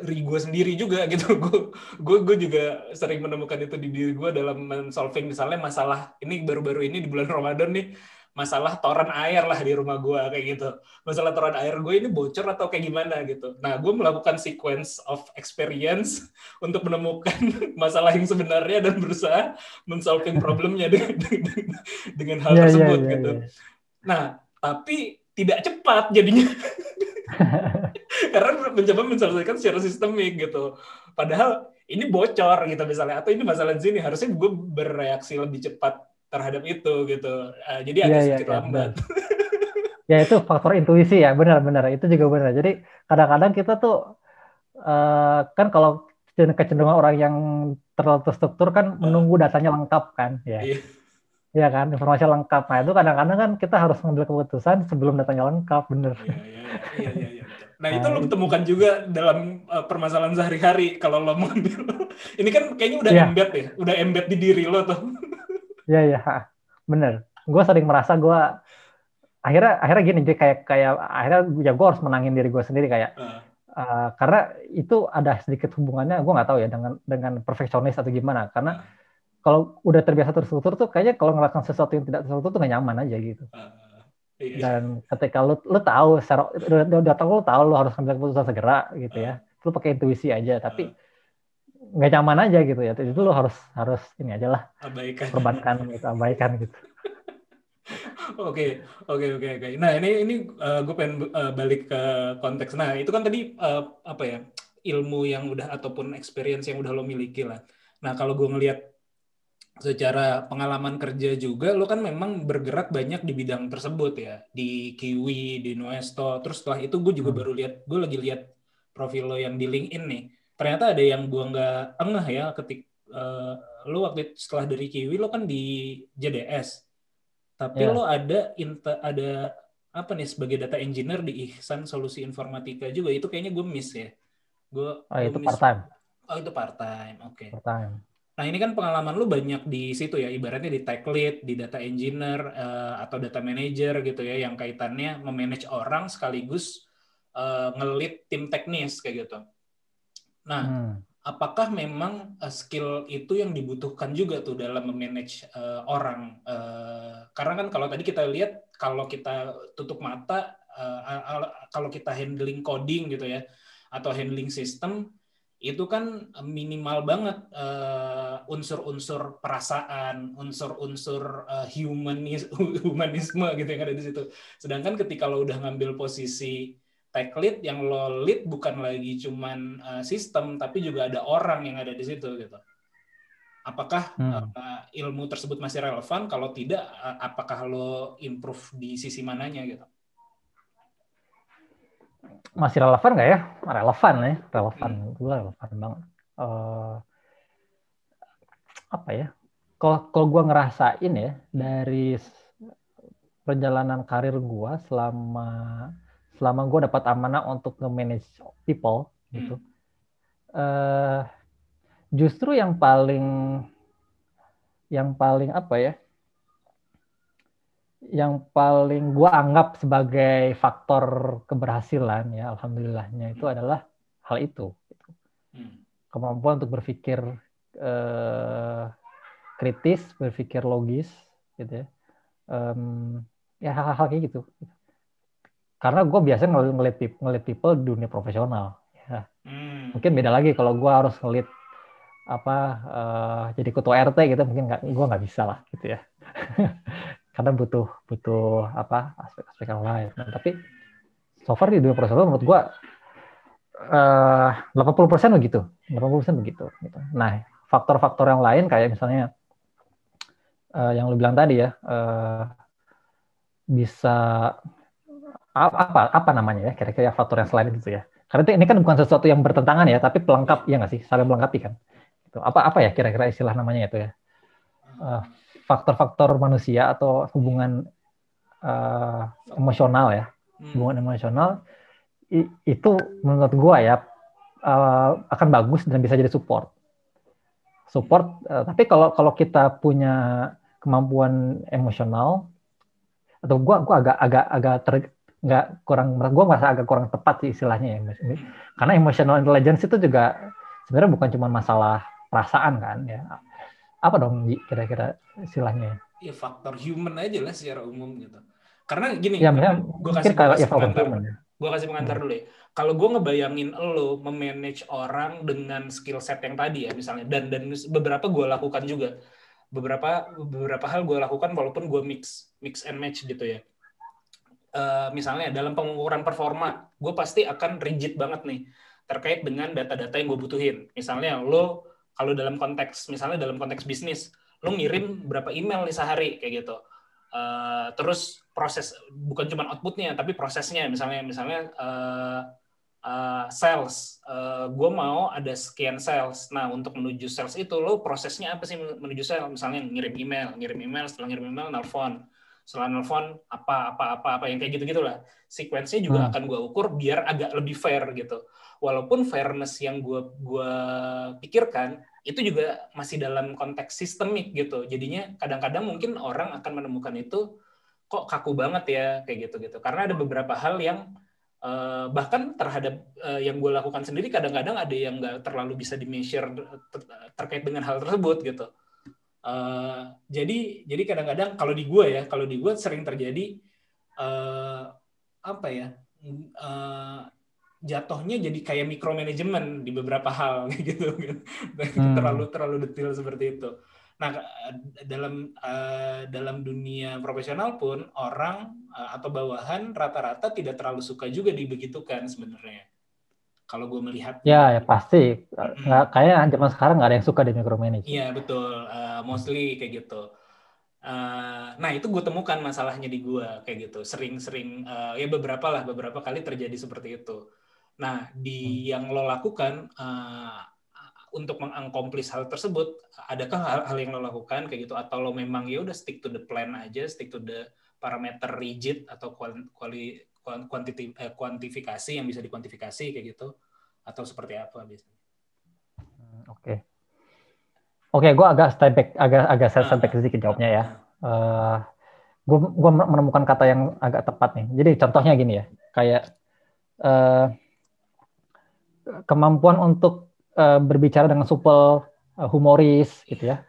A: diri gue sendiri juga gitu. Gue gue gue juga sering menemukan itu di diri gue dalam solving misalnya masalah ini baru-baru ini di bulan Ramadan nih masalah toran air lah di rumah gue kayak gitu. Masalah toran air gue ini bocor atau kayak gimana gitu. Nah gue melakukan sequence of experience untuk menemukan masalah yang sebenarnya dan berusaha mensolving problemnya dengan, dengan, hal yeah, tersebut yeah, yeah, gitu. yeah. nah tapi tidak cepat jadinya karena mencoba menselesaikan secara sistemik gitu padahal ini bocor gitu misalnya atau ini masalah di sini harusnya gue bereaksi lebih cepat terhadap itu gitu. Uh, jadi agak yeah, sedikit yeah, lambat.
B: ya itu faktor intuisi ya, benar-benar itu juga benar. Jadi kadang-kadang kita tuh uh, kan kalau kecenderungan orang yang terlalu terstruktur kan menunggu datanya lengkap kan, ya. Yeah. Iya kan, informasi lengkap. Nah itu kadang-kadang kan kita harus mengambil keputusan sebelum datanya lengkap, bener. Iya,
A: iya, iya, iya. iya nah itu nah, lo ketemukan juga dalam uh, permasalahan sehari-hari kalau lo mengambil. Ini kan kayaknya udah yeah. embed ya, udah embed di diri lo tuh.
B: Iya iya, bener. Gue sering merasa gue akhirnya akhirnya gini jadi kayak kayak akhirnya ya gue harus menangin diri gue sendiri kayak uh. Uh, karena itu ada sedikit hubungannya gue nggak tahu ya dengan dengan perfeksionis atau gimana karena uh. Kalau udah terbiasa terstruktur tuh kayaknya kalau ngelakukan sesuatu yang tidak terstruktur tuh gak nyaman aja gitu uh. Iya. dan ketika lu lu tahu secara udah, tahu lu tahu lu harus ambil keputusan segera gitu ya lu pakai intuisi aja tapi uh nggak nyaman aja gitu ya itu lo harus harus ini aja lah
A: abaikan
B: perbankan gitu abaikan gitu
A: Oke, oke, oke, oke. Nah ini ini uh, gue pengen uh, balik ke konteks. Nah itu kan tadi uh, apa ya ilmu yang udah ataupun experience yang udah lo miliki lah. Nah kalau gue ngelihat secara pengalaman kerja juga, lo kan memang bergerak banyak di bidang tersebut ya, di Kiwi, di Nuesto. Terus setelah itu gue juga hmm. baru lihat, gue lagi lihat profil lo yang di LinkedIn nih. Ternyata ada yang gua nggak engeh ya ketik uh, lo waktu setelah dari Kiwi lo kan di JDS tapi yeah. lo ada inter, ada apa nih sebagai data engineer di Ihsan Solusi Informatika juga. Itu kayaknya gue miss ya. Gue
B: oh itu part time
A: oh itu part time oke. Okay.
B: part time
A: nah ini kan pengalaman lo banyak di situ ya ibaratnya di tech lead di data engineer uh, atau data manager gitu ya yang kaitannya memanage orang sekaligus uh, ngelit tim teknis kayak gitu Nah, hmm. apakah memang uh, skill itu yang dibutuhkan juga tuh dalam memanage uh, orang? Uh, karena kan kalau tadi kita lihat kalau kita tutup mata, uh, kalau kita handling coding gitu ya, atau handling sistem itu kan minimal banget unsur-unsur perasaan, unsur-unsur uh, humanis humanisme gitu yang ada di situ. Sedangkan ketika lo udah ngambil posisi tech lead yang lo lead bukan lagi cuman uh, sistem tapi juga ada orang yang ada di situ gitu. Apakah hmm. uh, ilmu tersebut masih relevan? Kalau tidak, uh, apakah lo improve di sisi mananya gitu?
B: Masih relevan nggak ya? Relevan ya, relevan. Hmm. Gue relevan banget. Uh, apa ya? Kalau kalau gue ngerasain ya dari perjalanan karir gue selama selama gue dapat amanah untuk nge-manage people gitu uh, justru yang paling yang paling apa ya yang paling gue anggap sebagai faktor keberhasilan ya alhamdulillahnya itu adalah hal itu. Hmm. kemampuan untuk berpikir uh, kritis berpikir logis gitu ya um, ya hal-hal kayak gitu karena gue biasanya ngel- ngeliat people, ngeliat people di dunia profesional. Ya.
A: Hmm.
B: Mungkin beda lagi kalau gue harus ngeliat apa eh, jadi ketua RT gitu mungkin nggak gue nggak bisa lah gitu ya. karena butuh butuh apa aspek-aspek yang lain. Nah, tapi so far di dunia profesional menurut gue eh 80% begitu, 80% begitu. Gitu. Nah, faktor-faktor yang lain kayak misalnya eh, yang lu bilang tadi ya, eh, bisa apa apa namanya ya kira-kira faktor yang selain itu ya. Karena itu- ini kan bukan sesuatu yang bertentangan ya, tapi pelengkap ya nggak sih, saling melengkapi kan. Gitu. Apa apa ya kira-kira istilah namanya itu ya? Eh, faktor-faktor manusia atau hubungan eh, emosional ya,
A: Hmm.
B: hubungan emosional i- itu menurut gua ya eh, akan bagus dan bisa jadi support. Support, eh, tapi kalau kalau kita punya kemampuan emosional atau gua gua agak agak agak ter nggak kurang gua merasa agak kurang tepat sih istilahnya ya. Karena emotional intelligence itu juga sebenarnya bukan cuma masalah perasaan kan ya apa dong kira-kira istilahnya
A: Ya faktor human aja lah secara umum gitu. Karena gini,
B: ya
A: gue kasih,
B: kayak
A: kasih
B: ya faktor
A: pengantar,
B: human ya.
A: gue kasih pengantar dulu ya. Kalau gue ngebayangin lo memanage orang dengan skill set yang tadi ya misalnya, dan dan beberapa gue lakukan juga, beberapa beberapa hal gue lakukan walaupun gue mix mix and match gitu ya. Eh, misalnya dalam pengukuran performa, gue pasti akan rigid banget nih terkait dengan data-data yang gue butuhin. Misalnya lo kalau dalam konteks misalnya dalam konteks bisnis, lo ngirim berapa email nih sehari kayak gitu. Eh, terus proses bukan cuma outputnya tapi prosesnya misalnya misalnya eh, eh, sales, gue mau ada sekian sales. Nah untuk menuju sales itu lo prosesnya apa sih menuju sales? Misalnya ngirim email, ngirim email, setelah ngirim email, nelfon, setelah nelfon apa apa apa apa yang kayak gitu gitulah. Sequence-nya juga
B: Hmm.
A: akan gue ukur biar agak lebih fair gitu. Walaupun fairness yang gue gua pikirkan itu juga masih dalam konteks sistemik gitu. Jadinya kadang-kadang mungkin orang akan menemukan itu kok kaku banget ya kayak gitu gitu. Karena ada beberapa hal yang eh, bahkan terhadap eh, yang gue lakukan sendiri kadang-kadang ada yang nggak terlalu bisa di measure ter- terkait dengan hal tersebut gitu. Eh, jadi jadi kadang-kadang kalau di gue ya kalau di gue sering terjadi eh, apa ya eh, jatuhnya jadi kayak micromanagement di beberapa hal gitu kan
B: Hmm.
A: terlalu terlalu detail seperti itu. Nah dalam eh, dalam dunia profesional pun orang eh, atau bawahan rata-rata tidak terlalu suka juga dibegitukan sebenarnya. Kalau gue melihat
B: ya ya pasti nggak kayak zaman sekarang nggak ada yang suka di micromanage
A: Iya betul, uh, mostly kayak gitu. Uh, nah itu gue temukan masalahnya di gue kayak gitu. Sering-sering uh, ya beberapa lah, beberapa kali terjadi seperti itu. Nah di yang lo lakukan uh, untuk mengakomplis hal tersebut, adakah hal-hal yang lo lakukan kayak gitu atau lo memang ya udah stick to the plan aja, stick to the parameter rigid atau kuali, kuali, kuantiti, eh, kuantifikasi yang bisa dikuantifikasi kayak gitu atau seperti apa biasanya?
B: Oke. Oke, gue agak step back, agak agak saya step back
A: Ah,
B: sedikit jawabnya ya.
A: ah.
B: gue gue menemukan kata yang agak tepat nih. Jadi contohnya gini ya, kayak eh, kemampuan untuk eh, berbicara dengan supel, eh, humoris gitu ya.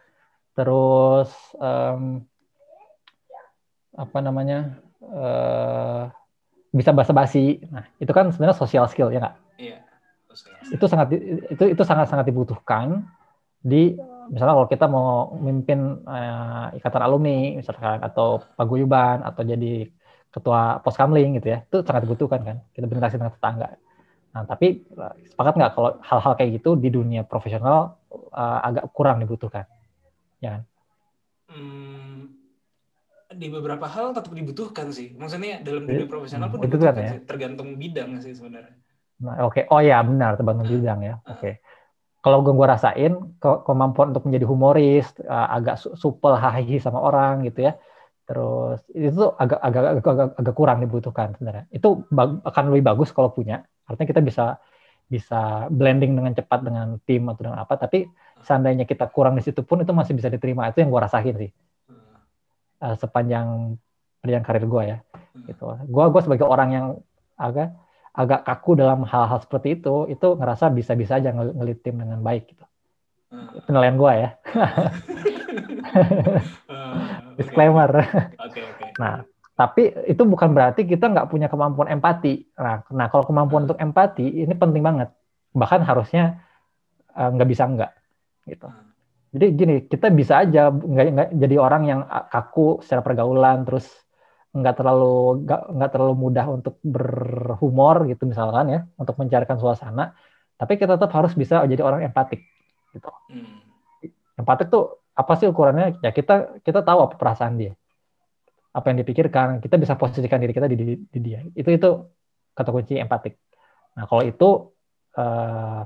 B: Terus em, apa namanya eh, bisa basa-basi. Nah itu kan sebenarnya social skill ya nggak?
A: Iya.
B: itu sangat itu itu sangat sangat dibutuhkan di misalnya kalau kita mau memimpin eh, ikatan alumni misalkan atau paguyuban atau jadi ketua poskamling gitu ya itu sangat dibutuhkan kan kita berinteraksi dengan tetangga nah tapi eh, sepakat nggak kalau hal-hal kayak gitu di dunia profesional eh, agak kurang dibutuhkan ya kan?
A: Hmm, di beberapa hal tetap dibutuhkan sih. Maksudnya dalam dunia profesional pun dibutuhkan
B: kan ya.
A: sih. Tergantung bidang sih sebenarnya.
B: Nah, oke oh ya benar terbantu bidang ya oke kalau gue gua rasain ke- kemampuan untuk menjadi humoris eh, agak su- supel hahihi sama orang gitu ya terus itu agak agak agak, agak, agak kurang dibutuhkan sebenarnya itu akan lebih bagus kalau punya artinya kita bisa bisa blending dengan cepat dengan tim atau dengan apa tapi seandainya kita kurang di situ pun itu masih bisa diterima. Itu yang gue rasain sih. Eh, sepanjang sepanjang karir gue ya
A: Hmm.
B: gitu. Gue gue sebagai orang yang agak agak kaku dalam hal-hal seperti itu itu ngerasa bisa-bisa aja ngel- ngelit tim dengan baik gitu.
A: Hmm.
B: penilaian gue ya. Disclaimer.
A: Oke oke.
B: nah tapi itu bukan berarti kita nggak punya kemampuan empati. Nah, nah kalau kemampuan untuk empati ini penting banget. Bahkan harusnya uh, nggak bisa nggak gitu. Jadi gini, kita bisa aja nggak, nggak jadi orang yang kaku secara pergaulan, terus nggak terlalu nggak, nggak terlalu mudah untuk berhumor gitu misalkan ya, untuk mencarikan suasana. Tapi kita tetap harus bisa jadi orang empatik gitu. Hmm. Empatik tuh apa sih ukurannya? Ya kita kita tahu apa perasaan dia apa yang dipikirkan, kita bisa posisikan diri kita di, di, di dia. Itu itu kata kunci empatik. Nah kalau itu uh,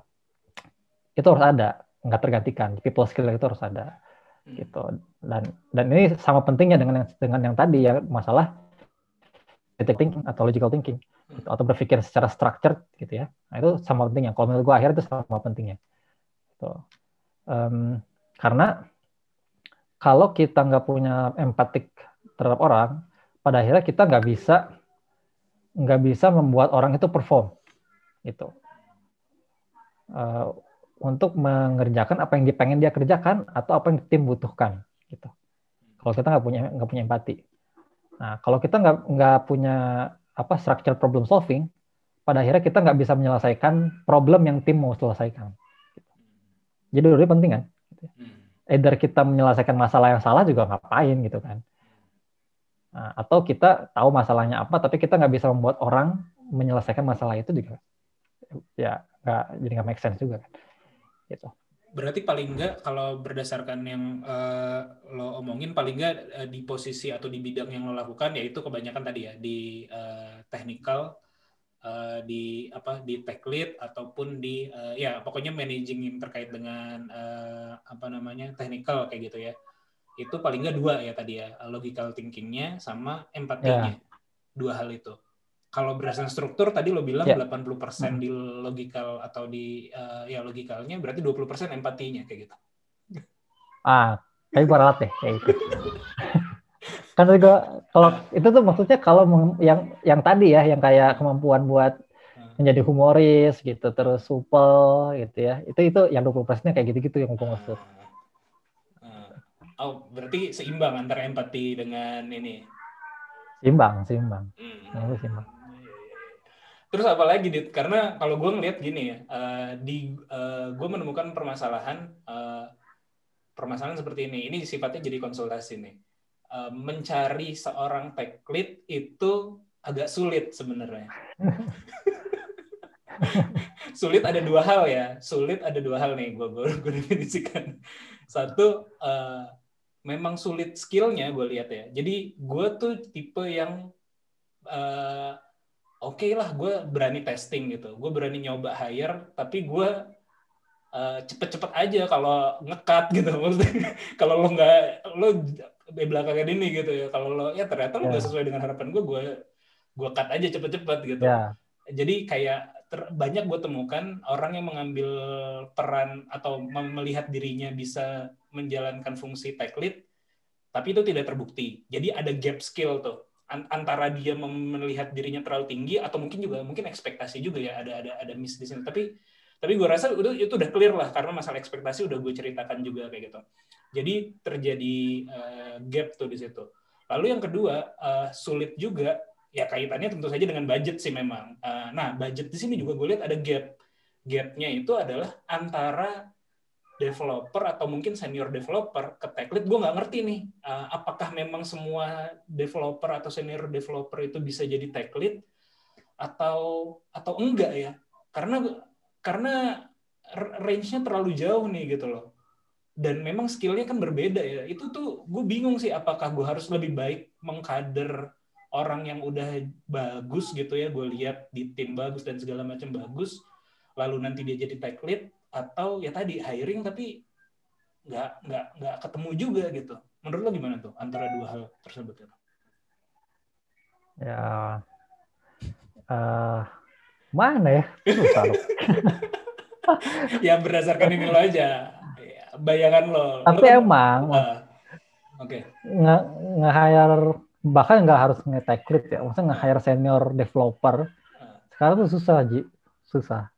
B: itu harus ada, nggak tergantikan. People skill itu harus ada, hmm. gitu. Dan dan ini sama pentingnya dengan yang dengan yang tadi ya masalah thinking atau logical thinking gitu, atau berpikir secara structured gitu ya. Nah itu sama pentingnya. Kalau menurut gue akhirnya itu sama pentingnya. Gitu. Um, karena kalau kita nggak punya empatik terhadap orang, pada akhirnya kita nggak bisa nggak bisa membuat orang itu perform, itu uh, untuk mengerjakan apa yang dipengen dia kerjakan atau apa yang tim butuhkan, gitu. Kalau kita nggak punya nggak punya empati, nah kalau kita nggak nggak punya apa structure problem solving, pada akhirnya kita nggak bisa menyelesaikan problem yang tim mau selesaikan. Gitu. Jadi dulu penting kan. Gitu. Either kita menyelesaikan masalah yang salah juga ngapain gitu kan. Nah, atau kita tahu masalahnya apa, tapi kita nggak bisa membuat orang menyelesaikan masalah itu juga, ya nggak jadi nggak make sense juga kan. Gitu.
A: Berarti paling nggak kalau berdasarkan yang uh, lo omongin, paling nggak uh, di posisi atau di bidang yang lo lakukan, yaitu kebanyakan tadi ya di uh, technical, uh, di apa di tech lead ataupun di uh, ya pokoknya managing yang terkait dengan uh, apa namanya technical kayak gitu ya itu paling nggak dua ya tadi ya logical thinkingnya sama empatinya yeah. dua hal itu kalau berdasarkan struktur tadi lo bilang yeah. 80% hmm. di logical atau di uh, ya logikalnya berarti 20% empatinya kayak gitu
B: ah kayak berat deh kayak itu kan juga kalau itu tuh maksudnya kalau yang yang tadi ya yang kayak kemampuan buat hmm. menjadi humoris gitu terus supel gitu ya itu itu yang 20 persennya kayak gitu gitu yang gue maksud
A: Oh, berarti seimbang antara empati dengan ini.
B: Seimbang, seimbang. Hmm. seimbang.
A: Terus apa lagi, Dit? Karena kalau gue ngeliat gini ya, uh, di uh, gue menemukan permasalahan uh, permasalahan seperti ini. Ini sifatnya jadi konsultasi nih. Uh, mencari seorang tech lead itu agak sulit sebenarnya. sulit ada dua hal ya. Sulit ada dua hal nih. Gue gue definisikan. Satu uh, memang sulit skillnya gue lihat ya. Jadi gue tuh tipe yang uh, oke okay lah gue berani testing gitu. Gue berani nyoba hire, tapi gue uh, cepet-cepet aja kalau ngekat gitu. Maksudnya kalau lo nggak lo belakangan ini gitu ya. Kalau lo ya ternyata lo yeah. gak sesuai dengan harapan gue, gue gue cut aja cepet-cepet gitu. Yeah. Jadi kayak banyak gue temukan orang yang mengambil peran atau melihat dirinya bisa menjalankan fungsi tech lead, tapi itu tidak terbukti. Jadi ada gap skill tuh antara dia melihat dirinya terlalu tinggi atau mungkin juga mungkin ekspektasi juga ya ada ada ada miss di sini. Tapi tapi gue rasa itu itu udah clear lah karena masalah ekspektasi udah gue ceritakan juga kayak gitu. Jadi terjadi uh, gap tuh di situ. Lalu yang kedua uh, sulit juga ya kaitannya tentu saja dengan budget sih memang. Uh, nah, budget di sini juga gue lihat ada gap. Gapnya itu adalah antara developer atau mungkin senior developer ke tech lead gue nggak ngerti nih uh, apakah memang semua developer atau senior developer itu bisa jadi tech lead atau atau enggak ya karena karena range-nya terlalu jauh nih gitu loh dan memang skillnya kan berbeda ya itu tuh gue bingung sih apakah gue harus lebih baik mengkader orang yang udah bagus gitu ya gue lihat di tim bagus dan segala macam bagus lalu nanti dia jadi tech lead atau ya tadi hiring tapi nggak nggak nggak ketemu juga gitu. Menurut lo gimana tuh antara dua hal tersebut
B: itu? Ya uh, mana ya?
A: Ya berdasarkan ini lo aja. Bayangan lo.
B: Tapi lo, emang uh, oke. okay. nge, nge hire bahkan nggak harus nge-tech lead ya, maksudnya nge-hire senior developer. Sekarang tuh susah, Ji. Susah.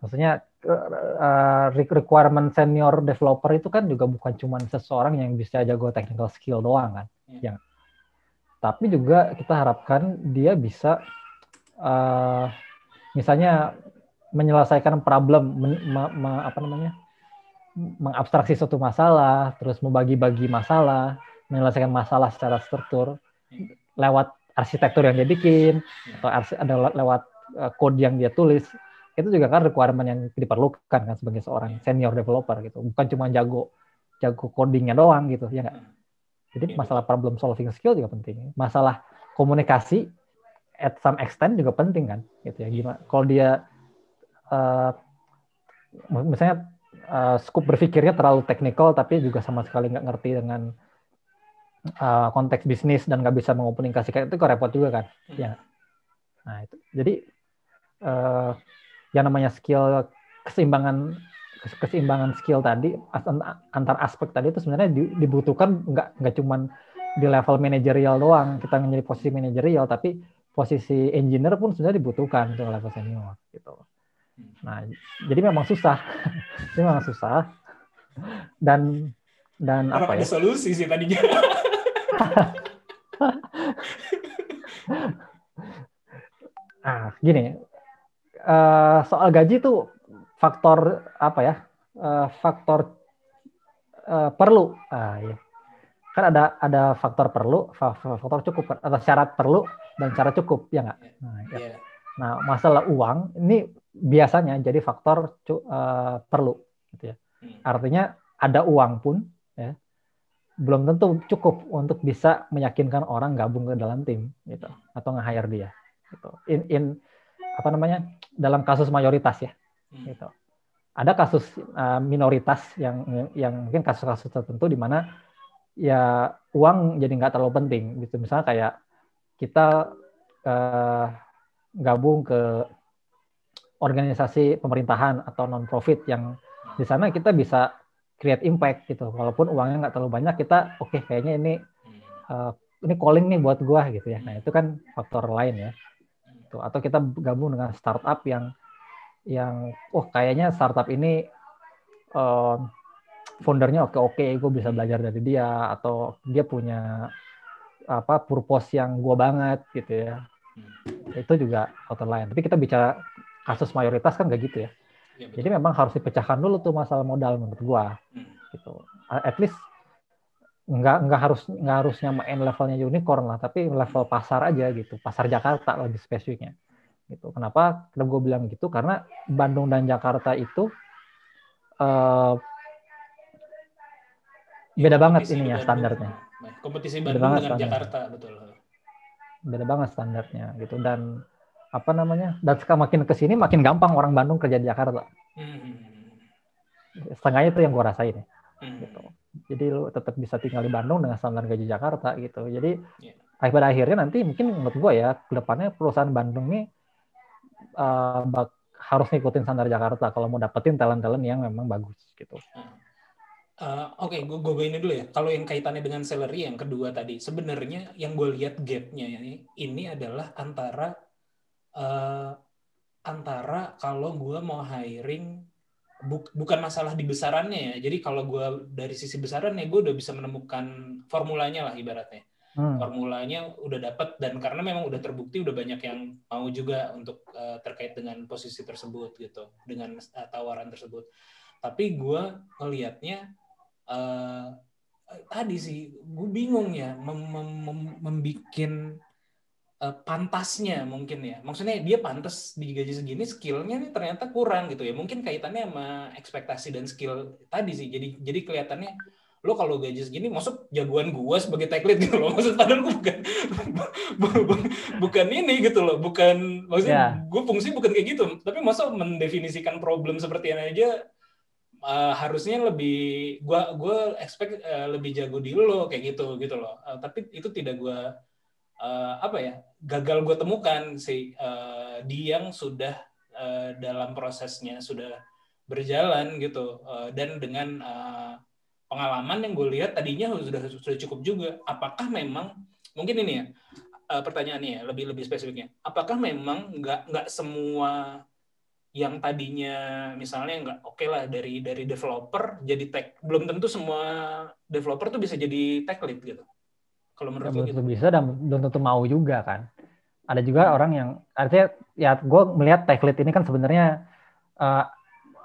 B: Maksudnya uh, requirement senior developer itu kan juga bukan cuma seseorang yang bisa jago technical skill doang kan. Yeah. Yang tapi juga kita harapkan dia bisa uh, misalnya menyelesaikan problem men, me, me, apa namanya mengabstraksi suatu masalah terus membagi-bagi masalah menyelesaikan masalah secara struktur lewat arsitektur yang dia bikin atau ada lewat uh, code yang dia tulis itu juga kan requirement yang diperlukan kan sebagai seorang senior developer gitu. Bukan cuma jago jago codingnya doang gitu ya nggak? Jadi iya, masalah problem solving skill juga penting. Masalah komunikasi at some extent juga penting kan gitu ya. Gimana kalau dia uh, misalnya uh, scope berpikirnya terlalu teknikal tapi juga sama sekali nggak ngerti dengan uh, konteks bisnis dan nggak bisa mengomunikasikan itu kok repot juga kan? Hmm. ya. Nah itu. Jadi uh, yang namanya skill keseimbangan keseimbangan skill tadi antar aspek tadi itu sebenarnya dibutuhkan nggak nggak cuman di level manajerial doang. Kita menjadi posisi manajerial tapi posisi engineer pun sebenarnya dibutuhkan untuk level senior gitu. Nah jadi memang susah. Memang susah. Dan dan
A: Orang
B: apa
A: ada
B: ya
A: solusi sih tadinya
B: ah gini uh, soal gaji tuh faktor apa ya uh, faktor uh, perlu ah, ya. kan ada ada faktor perlu faktor cukup atau syarat perlu dan syarat cukup ya nggak nah, ya. yeah. nah masalah uang ini biasanya jadi faktor uh, perlu gitu ya hmm. artinya ada uang pun ya belum tentu cukup untuk bisa meyakinkan orang gabung ke dalam tim gitu atau nge-hire dia gitu. In in apa namanya dalam kasus mayoritas ya hmm. gitu. Ada kasus uh, minoritas yang yang mungkin kasus-kasus tertentu di mana ya uang jadi nggak terlalu penting gitu. Misalnya kayak kita uh, gabung ke organisasi pemerintahan atau non profit yang di sana kita bisa create impact gitu. Walaupun uangnya nggak terlalu banyak kita oke okay, kayaknya ini uh, ini calling nih buat gua gitu ya. Nah itu kan faktor lain ya. Gitu. atau kita gabung dengan startup yang yang oh kayaknya startup ini uh, foundernya oke oke gue bisa belajar dari dia atau dia punya apa purpose yang gue banget gitu ya. Itu juga faktor lain. Tapi kita bicara kasus mayoritas kan gak gitu ya, ya jadi memang harus dipecahkan dulu tuh masalah modal menurut gue hmm. gitu. At least nggak nggak harus nggak harus nyamain levelnya unicorn lah tapi level pasar aja gitu. Pasar Jakarta lebih spesifiknya gitu. Kenapa kenapa gue bilang gitu? Karena Bandung dan Jakarta itu uh, beda banget ininya standarnya.
A: Kompetisi Bandung beda dengan Jakarta betul.
B: Beda banget standarnya gitu. Dan apa namanya dan makin ke sini makin gampang orang Bandung kerja di Jakarta hmm. setengahnya itu yang gue rasain ya. hmm. gitu jadi lu tetap bisa tinggal di Bandung dengan standar gaji Jakarta gitu jadi yeah. pada akhirnya nanti mungkin menurut gue ya ke depannya perusahaan Bandung nih uh, bak harus ngikutin standar Jakarta kalau mau dapetin talent-talent yang memang bagus gitu.
A: Uh, Oke, okay, gue gue ini dulu ya. Kalau yang kaitannya dengan salary yang kedua tadi, sebenarnya yang gue lihat gapnya ini, ini adalah antara uh, antara kalau gue mau hiring bu, bukan masalah di besarannya ya. Jadi kalau gue dari sisi besarannya gue udah bisa menemukan formulanya lah ibaratnya hmm. formulanya udah dapat dan karena memang udah terbukti udah banyak yang mau juga untuk uh, terkait dengan posisi tersebut gitu dengan uh, tawaran tersebut tapi gue ngelihatnya uh, tadi sih gue bingung ya mem mem mem membikin uh, pantasnya mungkin ya. Maksudnya dia pantas di gaji segini skillnya nih ternyata kurang gitu ya. Mungkin kaitannya sama ekspektasi dan skill tadi sih. Jadi jadi kelihatannya lo kalau gaji segini masuk jagoan gua sebagai tech lead gitu loh. Maksud padahal gue bukan bukan ini gitu loh. Bukan maksudnya yeah. gue fungsi bukan kayak gitu. Tapi masa mendefinisikan problem seperti ini aja uh, harusnya lebih gua gua expect uh, lebih jago di lo kayak gitu gitu loh. Uh, tapi itu tidak gua uh, apa ya gagal gue temukan si uh, di yang sudah uh, dalam prosesnya sudah berjalan gitu uh, dan dengan uh, pengalaman yang gue lihat tadinya sudah sudah cukup juga. Apakah memang mungkin ini ya uh, pertanyaannya ya lebih lebih spesifiknya. Apakah memang nggak nggak semua yang tadinya misalnya nggak oke okay lah dari dari developer jadi tech belum tentu semua developer tuh bisa jadi tech lead gitu. Kalau
B: Ya,
A: menurut lu gitu.
B: bisa dan belum tentu mau juga kan. Ada juga
A: Hmm.
B: orang yang artinya ya gue melihat tech lead ini kan sebenarnya eh,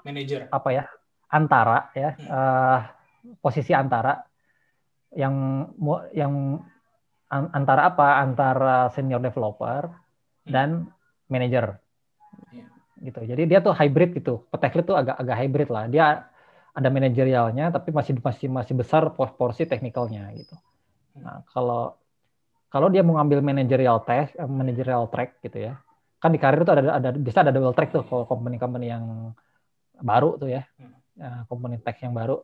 A: Manager.
B: apa ya antara ya
A: Hmm.
B: eh, posisi antara yang yang an- antara apa antara senior developer dan manager
A: Iya.
B: gitu jadi dia tuh hybrid gitu tech lead tuh agak agak hybrid lah dia ada manajerialnya tapi masih masih masih besar por- porsi teknikalnya gitu nah kalau kalau dia mau ngambil managerial tech eh, managerial track gitu ya kan di karir tuh ada ada bisa ada double track tuh kalau company-company yang baru tuh ya
A: Hmm.
B: eh, company tech yang baru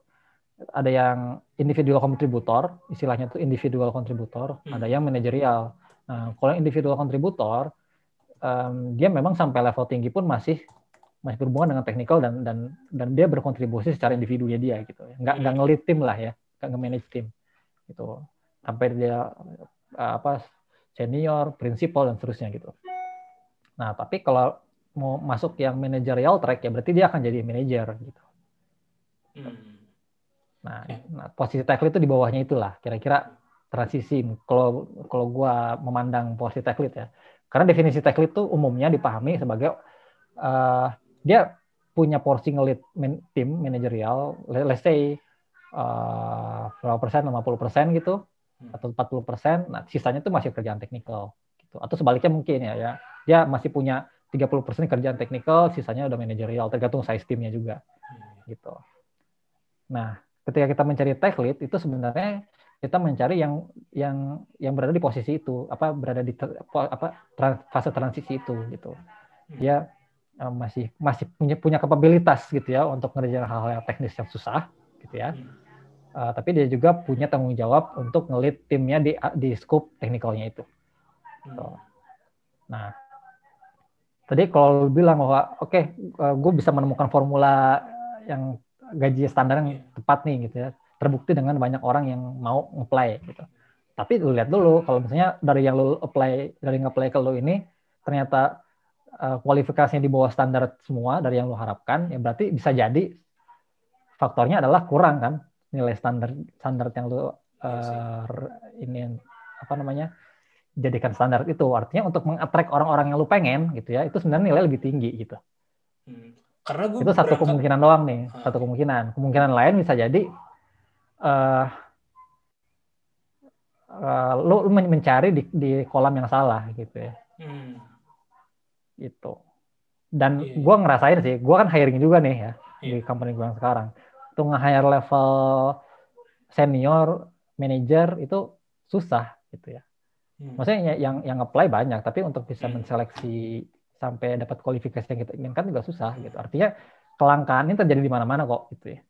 B: ada yang individual contributor istilahnya tuh individual contributor
A: Hmm.
B: ada yang manajerial nah kalau yang individual contributor em, dia memang sampai level tinggi pun masih masih berhubungan dengan teknikal dan dan dan dia berkontribusi secara individunya dia gitu ya nggak nggak
A: Hmm.
B: ngelit tim lah ya nggak nge-manage tim gitu sampai dia eh, apa senior prinsipal dan seterusnya gitu nah tapi kalau mau masuk yang managerial track ya berarti dia akan jadi manager gitu
A: Hmm.
B: Nah, nah, posisi tech lead itu di bawahnya itulah kira-kira transisi kalau kalau gua memandang posisi tech lead ya. Karena definisi tech lead itu umumnya dipahami sebagai eh, dia punya porsi ngelit man- tim manajerial, le- let's say eh, berapa persen, 50 persen gitu. Atau 40 persen, nah sisanya itu masih kerjaan teknikal gitu. Atau sebaliknya mungkin ya, ya dia masih punya 30 persen kerjaan teknikal, sisanya udah manajerial, tergantung size timnya juga gitu. Nah, ketika kita mencari tech lead itu sebenarnya kita mencari yang yang yang berada di posisi itu, apa berada di apa trans- fase transisi itu gitu. Dia eh, masih masih punya punya kapabilitas gitu ya untuk ngerjain hal-hal yang teknis yang susah gitu ya. Eh, tapi dia juga punya tanggung jawab untuk ngelit timnya di di scope teknikalnya itu. Gitu. Nah, tadi kalau lu bilang bahwa oke, gue bisa menemukan formula yang gaji standar yang tepat nih gitu ya, terbukti dengan banyak orang yang mau ngeplay gitu. Tapi lu lihat dulu kalau misalnya dari yang lu apply dari ngeplay ke lu ini ternyata eh, kualifikasinya di bawah standar semua dari yang lu harapkan, ya berarti bisa jadi faktornya adalah kurang kan nilai standar standar yang lu eh, ini apa namanya jadikan standar itu artinya untuk mengattract orang-orang yang lu pengen gitu ya itu sebenarnya nilai lebih tinggi gitu
A: Hmm. Karena gue
B: itu satu
A: berangkat-
B: kemungkinan doang nih
A: Ah.
B: satu kemungkinan kemungkinan lain bisa jadi eh eh, lu, lu men- mencari di, di kolam yang salah gitu ya
A: Hmm.
B: gitu dan
A: Iya, iya.
B: gua ngerasain sih gua kan hiring juga nih ya di
A: Iya.
B: company gua yang sekarang tuh nge-hire level senior manager itu susah gitu ya
A: Hmm.
B: maksudnya yang yang apply banyak tapi untuk bisa
A: Hmm.
B: menseleksi sampai dapat kualifikasi yang kita inginkan juga susah gitu artinya kelangkaan ini terjadi di mana-mana kok gitu ya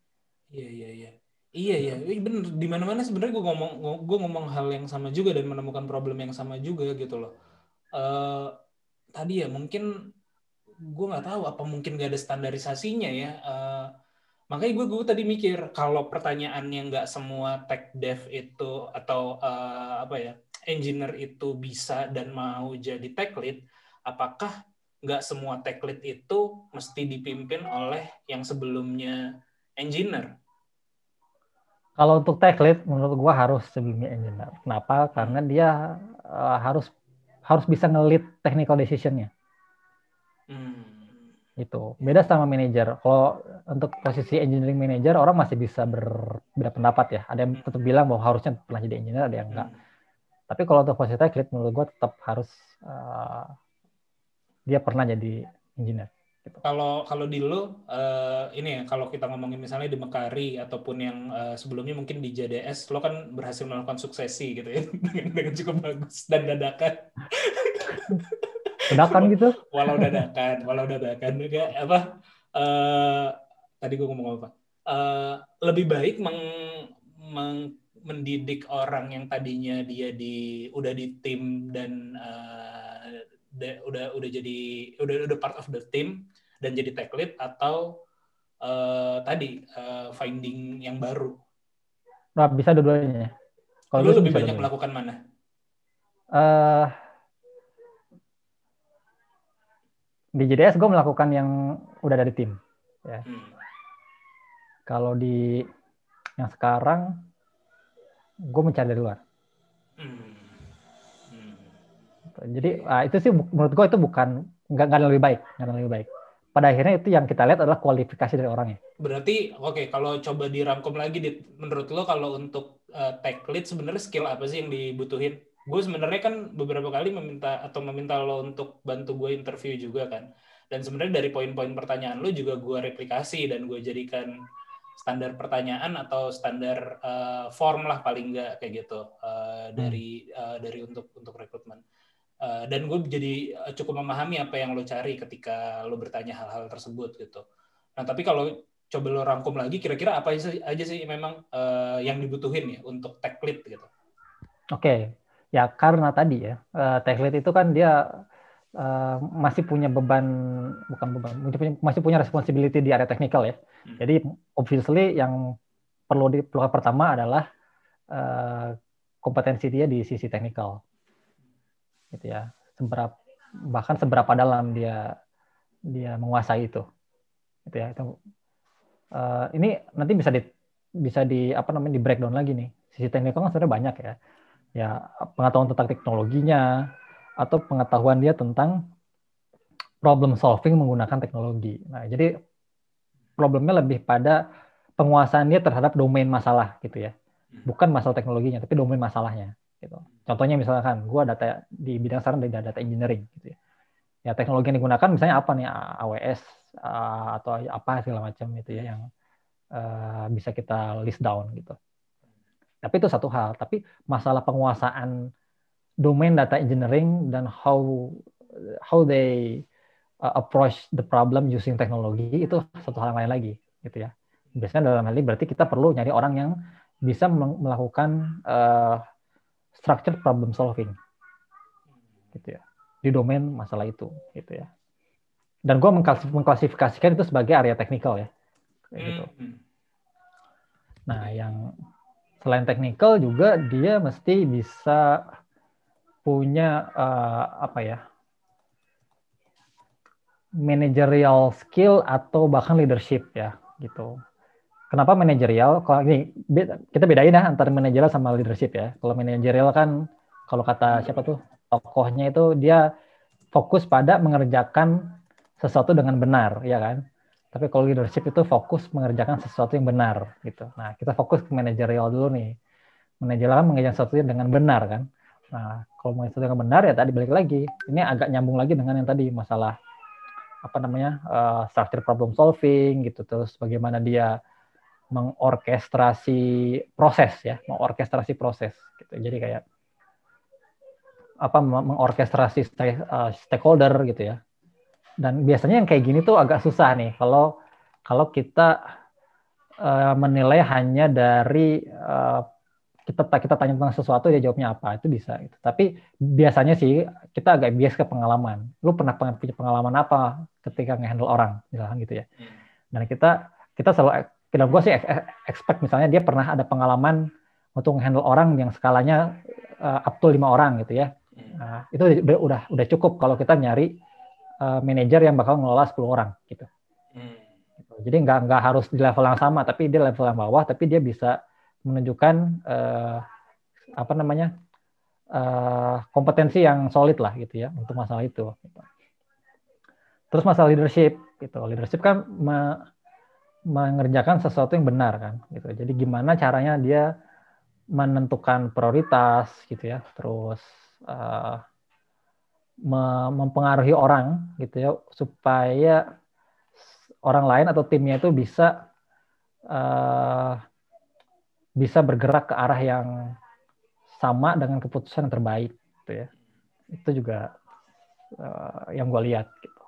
A: Iya iya iya. Iya iya, bener di mana-mana sebenarnya gue ngomong gue ngomong hal yang sama juga dan menemukan problem yang sama juga gitu loh. Eh tadi ya mungkin gue nggak tahu apa mungkin gak ada standarisasinya ya. Eh makanya gue gue tadi mikir kalau pertanyaannya nggak semua tech dev itu atau eh, apa ya engineer itu bisa dan mau jadi tech lead, apakah nggak semua tech lead itu mesti dipimpin oleh yang sebelumnya engineer?
B: kalau untuk tech lead menurut gua harus sebelumnya engineer kenapa karena dia eh, harus harus bisa ngelit technical decisionnya
A: Hmm.
B: Gitu. Beda sama manager. Kalau untuk posisi engineering manager orang masih bisa berbeda pendapat ya. Ada yang tetap bilang bahwa harusnya pernah jadi engineer ada yang enggak. Tapi kalau untuk posisi tech lead menurut gua tetap harus eh, dia pernah jadi engineer
A: Kalau kalau di lo eh, ini ya kalau kita ngomongin misalnya di Mekari ataupun yang eh, sebelumnya mungkin di JDS lo kan berhasil melakukan suksesi gitu ya. Dengan, dengan cukup bagus dan dadakan
B: Dadakan gitu?
A: walau dadakan walau dadakan. Juga apa eh tadi gue ngomong apa? Eh, lebih baik meng- meng- mendidik orang yang tadinya dia di udah di tim dan eh, de- udah udah jadi udah udah part of the team dan jadi tech lead atau eh, tadi eh, finding yang baru?
B: Nah, bisa dua-duanya. Kalau
A: lu lebih banyak melakukan mana?
B: Eh di JDS gue melakukan yang udah dari tim. Ya.
A: Hmm.
B: Kalau di yang sekarang gue mencari dari luar. Hmm. Hmm. Jadi uh, itu sih menurut gue itu bukan nggak nggak lebih baik, nggak lebih baik. Pada akhirnya itu yang kita lihat adalah kualifikasi dari orangnya.
A: Berarti oke okay, kalau coba dirangkum lagi, di, menurut lo kalau untuk uh, tech lead sebenarnya skill apa sih yang dibutuhin? Gue sebenarnya kan beberapa kali meminta atau meminta lo untuk bantu gue interview juga kan. Dan sebenarnya dari poin-poin pertanyaan lo juga gue replikasi dan gue jadikan standar pertanyaan atau standar uh, form lah paling enggak kayak gitu uh, dari uh, dari untuk untuk rekrutmen. Uh, dan gue jadi cukup memahami apa yang lo cari ketika lo bertanya hal-hal tersebut gitu. Nah tapi kalau coba lo rangkum lagi, kira-kira apa aja sih memang uh, yang dibutuhin ya untuk tech lead gitu?
B: Oke, okay. Ya karena tadi ya uh, tech lead itu kan dia uh, masih punya beban bukan beban masih punya responsibility di area teknikal ya. Hmm. jadi obviously yang perlu diperlukan pertama adalah uh, kompetensi dia di sisi teknikal gitu ya. Seberapa bahkan seberapa dalam dia dia menguasai itu. Gitu ya itu uh, ini nanti bisa di bisa di apa namanya di breakdown lagi nih. Sisi teknikal kan sebenarnya banyak ya ya pengetahuan tentang teknologinya atau pengetahuan dia tentang problem solving menggunakan teknologi. Nah, jadi problemnya lebih pada penguasaan dia terhadap domain masalah gitu ya. Bukan masalah teknologinya, tapi domain masalahnya gitu. Contohnya misalkan gua data di bidang sekarang dari data engineering gitu ya. Ya teknologi yang digunakan misalnya apa nih AWS atau apa segala macam itu ya yang uh, bisa kita list down gitu. Tapi itu satu hal, tapi masalah penguasaan domain data engineering dan how how they uh, approach the problem using teknologi itu satu hal lain lagi gitu ya. Biasanya dalam hal ini berarti kita perlu nyari orang yang bisa melakukan uh, structured problem solving gitu ya di domain masalah itu gitu ya. Dan gue mengklasifikasikan itu sebagai area teknikal ya kayak gitu. Hmm. nah yang selain teknikal juga dia mesti bisa punya uh, apa ya managerial skill atau bahkan leadership ya gitu. Kenapa manajerial? Kalau ini kita bedain ya antara manajerial sama leadership ya. Kalau manajerial kan kalau kata siapa tuh tokohnya itu dia fokus pada mengerjakan sesuatu dengan benar, ya kan? Tapi kalau leadership itu fokus mengerjakan sesuatu yang benar gitu. Nah, kita fokus ke manajerial dulu nih. Manajerial kan mengerjakan sesuatu dengan benar kan. Nah, kalau mau yang benar ya tadi balik lagi. Ini agak nyambung lagi dengan yang tadi masalah apa namanya uh, structure problem solving gitu terus bagaimana dia mengorkestrasi proses ya, mengorkestrasi proses gitu. Jadi kayak apa mengorkestrasi uh, stakeholder gitu ya. Dan biasanya yang kayak gini tuh agak susah nih kalau kalau kita uh, menilai hanya dari uh, kita kita tanya tentang sesuatu dia jawabnya apa itu bisa gitu. tapi biasanya sih kita agak bias ke pengalaman lu pernah punya pengalaman apa ketika ngehandle orang misalkan gitu ya hmm. dan kita kita selalu kita gue sih expect misalnya dia pernah ada pengalaman untuk ngehandle orang yang skalanya uh, up to lima orang gitu ya hmm. nah, itu udah udah udah cukup kalau kita nyari uh, manajer yang bakal ngelola 10 orang gitu. Hmm. gitu. Jadi nggak nggak harus di level yang sama, tapi dia level yang bawah, tapi dia bisa menunjukkan uh, apa namanya uh, kompetensi yang solid lah gitu ya untuk masalah itu. Gitu. Terus masalah leadership gitu, leadership kan me mengerjakan sesuatu yang benar kan gitu. Jadi gimana caranya dia menentukan prioritas gitu ya, terus uh, mempengaruhi orang gitu ya supaya orang lain atau timnya itu bisa uh, bisa bergerak ke arah yang sama dengan keputusan yang terbaik gitu ya. Itu juga uh, yang gue lihat gitu.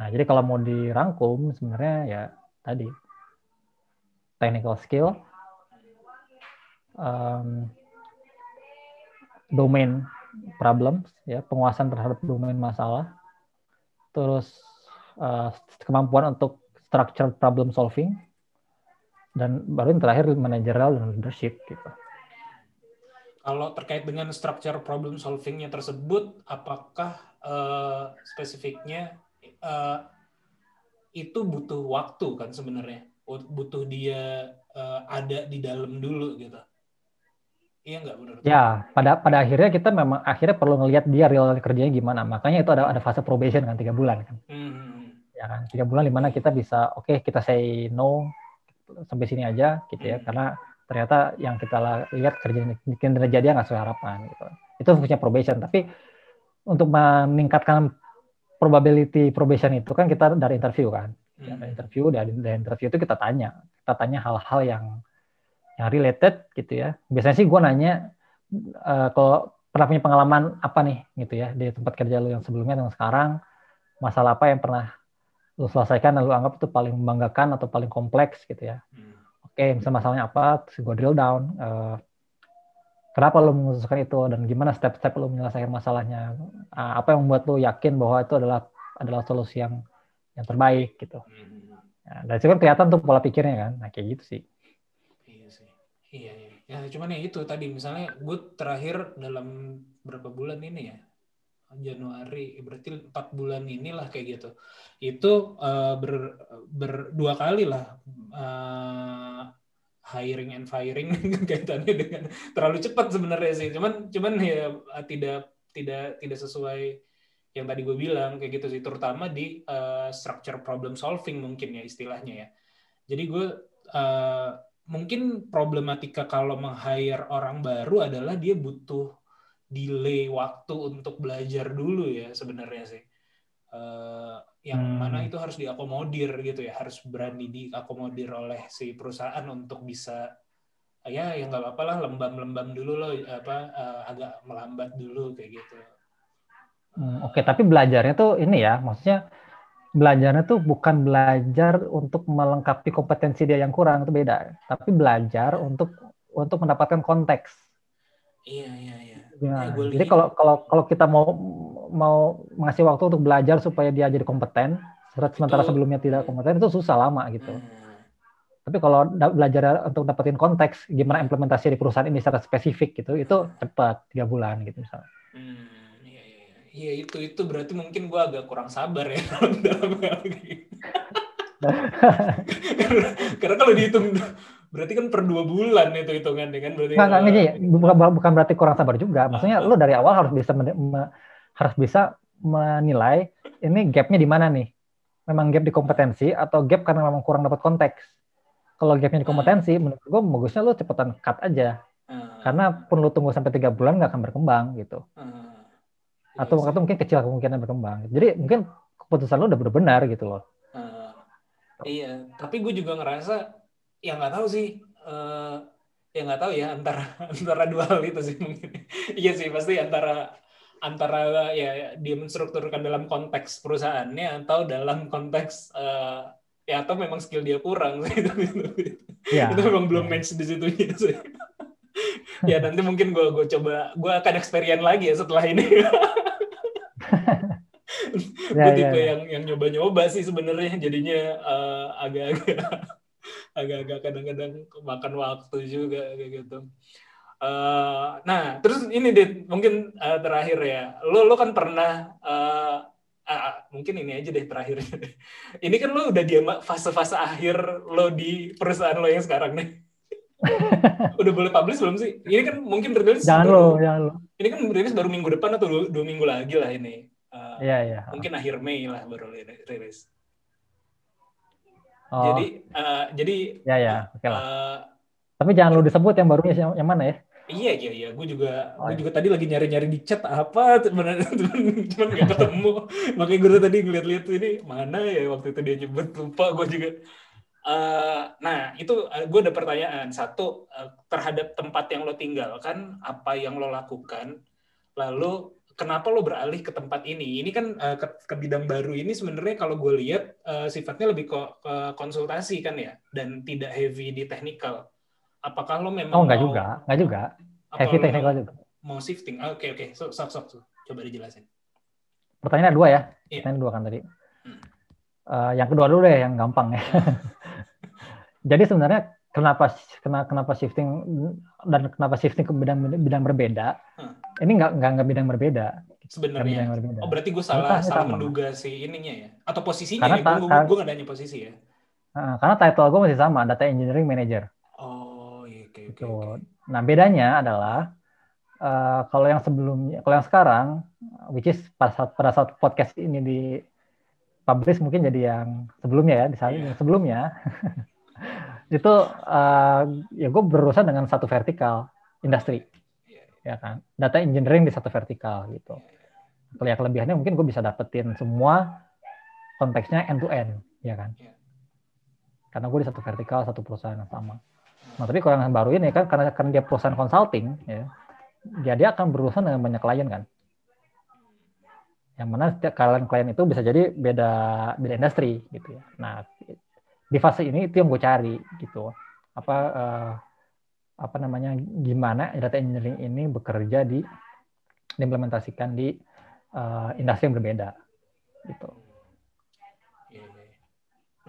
B: Nah jadi kalau mau dirangkum sebenarnya ya tadi technical skill um, domain problems ya penguasaan terhadap domain masalah terus uh, kemampuan untuk structured problem solving dan baru yang terakhir managerial dan leadership gitu.
A: Kalau terkait dengan structure problem solvingnya tersebut, apakah uh, spesifiknya uh, itu butuh waktu kan sebenarnya, butuh dia uh, ada di dalam dulu gitu. Iya nggak menurut?
B: Ya, pada pada akhirnya kita memang akhirnya perlu ngelihat dia real kerjanya gimana. Makanya itu ada ada fase probation kan tiga bulan kan.
A: Hmm.
B: Ya kan, tiga bulan di mana kita bisa oke okay, kita say no sampai sini aja gitu ya,
A: Hmm.
B: karena ternyata yang kita lihat kerja kinerja dia nggak sesuai harapan gitu. Itu fungsinya probation. Tapi untuk meningkatkan probability probation itu kan kita dari interview kan.
A: Hmm.
B: dari interview dari, dari interview itu kita tanya, kita tanya hal-hal yang yang related gitu ya. Biasanya sih gue nanya eh, kalau pernah punya pengalaman apa nih gitu ya di tempat kerja lu yang sebelumnya dan sekarang masalah apa yang pernah lu selesaikan dan lu anggap itu paling membanggakan atau paling kompleks gitu ya.
A: Hmm.
B: Oke, misalnya masalahnya apa, terus gue drill down. eh, kenapa lu memutuskan itu dan gimana step-step lu menyelesaikan masalahnya? Ah, apa yang membuat lu yakin bahwa itu adalah adalah solusi yang yang terbaik gitu.
A: Hmm.
B: Nah, dari situ kan kelihatan tuh pola pikirnya kan. Nah, kayak gitu sih.
A: Iya. Iya. Ya, cuman ya itu tadi misalnya gue terakhir dalam berapa bulan ini ya? Januari, berarti empat bulan inilah kayak gitu. Itu eh, ber, ber- dua kali lah eh, hiring and firing kaitannya dengan terlalu cepat sebenarnya sih. Cuman cuman ya tidak tidak tidak sesuai yang tadi gue bilang kayak gitu sih, terutama di eh, structure problem solving mungkin ya istilahnya ya. Jadi gue eh, mungkin problematika kalau meng-hire orang baru adalah dia butuh delay waktu untuk belajar dulu ya sebenarnya sih. Eh, yang
B: Hmm.
A: mana itu harus diakomodir gitu ya, harus berani diakomodir oleh si perusahaan untuk bisa ya ya nggak apa-apa lah lembam-lembam dulu loh apa eh, agak melambat dulu kayak gitu.
B: Hmm, Oke, tapi belajarnya tuh ini ya, maksudnya belajarnya tuh bukan belajar untuk melengkapi kompetensi dia yang kurang itu beda, tapi belajar untuk untuk mendapatkan konteks.
A: Iya iya iya.
B: Nah,
A: Ya,
B: jadi kalau kalau kalau kita mau mau ngasih waktu untuk belajar supaya dia jadi kompeten, sementara
A: Itu-
B: sebelumnya tidak kompeten itu susah lama gitu.
A: Hmm.
B: Tapi kalau da- belajar untuk dapetin konteks gimana implementasi di perusahaan ini secara spesifik gitu, itu cepat tiga bulan gitu misalnya.
A: Hmm, iya, itu itu berarti mungkin gue agak kurang sabar ya dalam hal ini. karena, karena kalau dihitung berarti kan per dua bulan itu hitungannya kan berarti.
B: Nggak, nggak, nggak, bukan, bukan berarti kurang sabar juga. Maksudnya
A: Ah.
B: lu dari awal harus bisa men- me- harus bisa menilai ini gapnya di mana nih. Memang gap di kompetensi atau gap karena memang kurang dapat konteks. Kalau gapnya di kompetensi, menurut gue bagusnya lu cepetan cut aja.
A: eh,
B: Karena pun lu tunggu sampai tiga bulan nggak akan berkembang gitu. Atau
A: sih.
B: atau mungkin kecil kemungkinan berkembang. Jadi mungkin keputusan lu udah benar gitu loh.
A: Eh, iya, tapi gue juga ngerasa ya nggak tahu sih. eh, ya nggak tahu ya antara antara dua hal itu sih mungkin. iya sih pasti antara antara ya dia menstrukturkan dalam konteks perusahaannya atau dalam konteks eh, ya atau memang skill dia kurang sih itu, itu,
B: Iya.
A: itu memang belum match di situ sih. ya nanti mungkin gue gue coba gue akan experience lagi ya setelah ini.
B: Ya,
A: gue
B: ya,
A: tipe
B: ya.
A: yang yang nyoba-nyoba sih sebenarnya jadinya eh, agak-agak agak-agak kadang-kadang makan waktu juga kayak gitu. Eh, nah terus ini deh mungkin eh, terakhir ya, lo lo kan pernah eh, ah, mungkin ini aja deh terakhir. ini kan lo udah di fase-fase akhir lo di perusahaan lo yang sekarang nih. udah boleh publish belum sih? Ini kan mungkin rilis
B: Jangan
A: baru-
B: lo, jangan lo.
A: Ini kan rilis baru minggu depan atau dua, dua minggu lagi lah ini. Eh,
B: Iya, iya.
A: mungkin akhir Mei lah baru li- rilis.
B: Oh,
A: Jadi eh, jadi
B: ya ya, oke lah.
A: eh,
B: Tapi jangan lu disebut yang barunya yang, yang mana ya?
A: iya iya iya, gue juga
B: Oh,
A: gue
B: iya.
A: juga tadi lagi nyari-nyari di chat apa cuman cuman nggak ketemu. Makanya gue tadi ngeliat-liat ini mana ya waktu itu dia nyebut lupa gue juga. Eh, nah itu gue ada pertanyaan satu eh, terhadap tempat yang lo tinggalkan apa yang lo lakukan lalu kenapa lo beralih ke tempat ini ini kan eh, ke, ke bidang baru ini sebenarnya kalau gue lihat eh, sifatnya lebih ke, ke konsultasi kan ya dan tidak heavy di technical apakah lo memang
B: Oh, enggak
A: mau-
B: juga, enggak juga. Heavy technical juga.
A: mau shifting oke oke so, sok sok sok. coba dijelasin
B: Pertanyaan dua ya.
A: Iya.
B: Pertanyaan dua kan tadi.
A: Hmm.
B: Eh, yang kedua dulu deh, yang gampang ya. Jadi sebenarnya kenapa kenapa, shifting dan kenapa shifting ke bidang bidang berbeda?
A: Hmm.
B: Ini nggak nggak nggak bidang berbeda.
A: Sebenarnya
B: bidang berbeda.
A: oh berarti gue salah
B: ini
A: salah
B: sama.
A: menduga si ininya ya atau posisinya
B: Karena
A: ya gue gue nggak nanya posisi ya
B: Nah, karena title gue masih sama, data engineering manager.
A: oh iya oke oke.
B: Gitu.
A: oke.
B: Nah bedanya adalah eh, kalau yang sebelumnya, kalau yang sekarang, which is pada saat, pada saat podcast ini di publish mungkin jadi yang sebelumnya ya, di saat yang sebelumnya itu eh, ya gue berurusan dengan satu vertikal industri, ya kan, data engineering di satu vertikal gitu. Kalau kelebihannya mungkin gue bisa dapetin semua konteksnya end to end, ya kan. Karena gue di satu vertikal satu perusahaan yang sama. Nah, tapi kalau yang baru ini kan karena karena dia perusahaan consulting, ya, dia dia akan berurusan dengan banyak klien kan. Yang mana setiap kalian klien itu bisa jadi beda beda industri gitu ya. Nah, di fase ini itu yang gue cari gitu. Apa eh, apa namanya gimana data engineering ini bekerja di diimplementasikan di eh, industri yang berbeda gitu.
A: Iya, iya.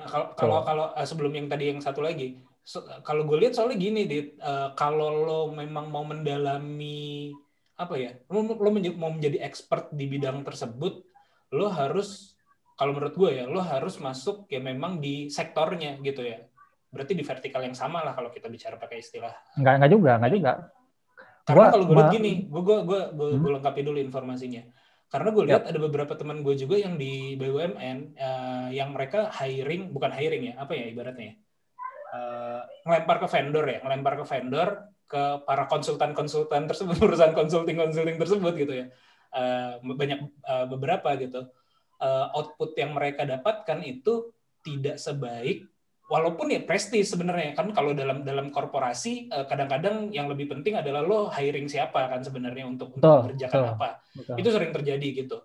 A: Nah kalau kalau kalau eh, sebelum yang tadi yang satu lagi, so- kalau gue lihat soalnya gini, dit, Eh, kalau lo memang mau mendalami apa ya, lo, lo menja- mau menjadi expert di bidang tersebut, lo harus kalau menurut gue ya, lo harus masuk ya memang di sektornya gitu ya. Berarti di vertikal yang sama lah kalau kita bicara pakai istilah.
B: Nggak nggak juga nggak juga.
A: Karena
B: Gua
A: kalau gue lihat
B: ma-
A: gini, gue gue gue gue
B: Hmm.
A: gue lengkapi dulu informasinya. Karena gue lihat ada beberapa teman gue juga yang di BUMN eh, yang mereka hiring bukan hiring ya, apa ya ibaratnya ya? Eh, ngelempar ke vendor ya, ngelempar ke vendor ke para konsultan-konsultan tersebut, perusahaan consulting-consulting tersebut gitu ya. Eh, banyak eh, beberapa gitu. Eh, output yang mereka dapatkan itu tidak sebaik walaupun ya prestis sebenarnya. Kan kalau dalam dalam korporasi eh, kadang-kadang yang lebih penting adalah lo hiring siapa kan sebenarnya untuk, untuk
B: Betul,
A: mengerjakan
B: betul.
A: apa.
B: Betul.
A: itu sering terjadi gitu.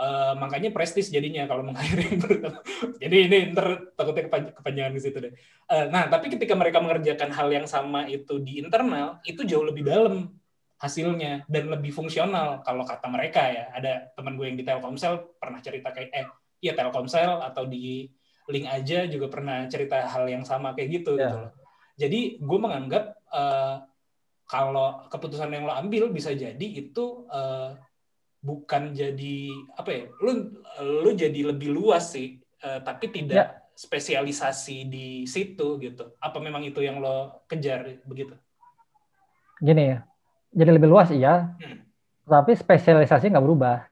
A: Eh, makanya prestis jadinya kalau meng-hiring jadi ini ntar takutnya kepan- kepanjangan di situ deh. Eh, nah tapi ketika mereka mengerjakan hal yang sama itu di internal itu jauh lebih dalam hasilnya dan lebih fungsional kalau kata mereka ya ada teman gue yang di Telkomsel pernah cerita kayak eh iya Telkomsel atau di link aja juga pernah cerita hal yang sama kayak gitu
B: Ya.
A: gitu loh. Jadi gue menganggap eh, kalau keputusan yang lo ambil bisa jadi itu eh, bukan jadi apa ya, lu lu jadi lebih luas sih, eh, tapi tidak spesialisasi di situ gitu. Apa memang itu yang lo kejar begitu?
B: Gini ya, jadi lebih luas iya,
A: Hmm.
B: tapi spesialisasi nggak berubah.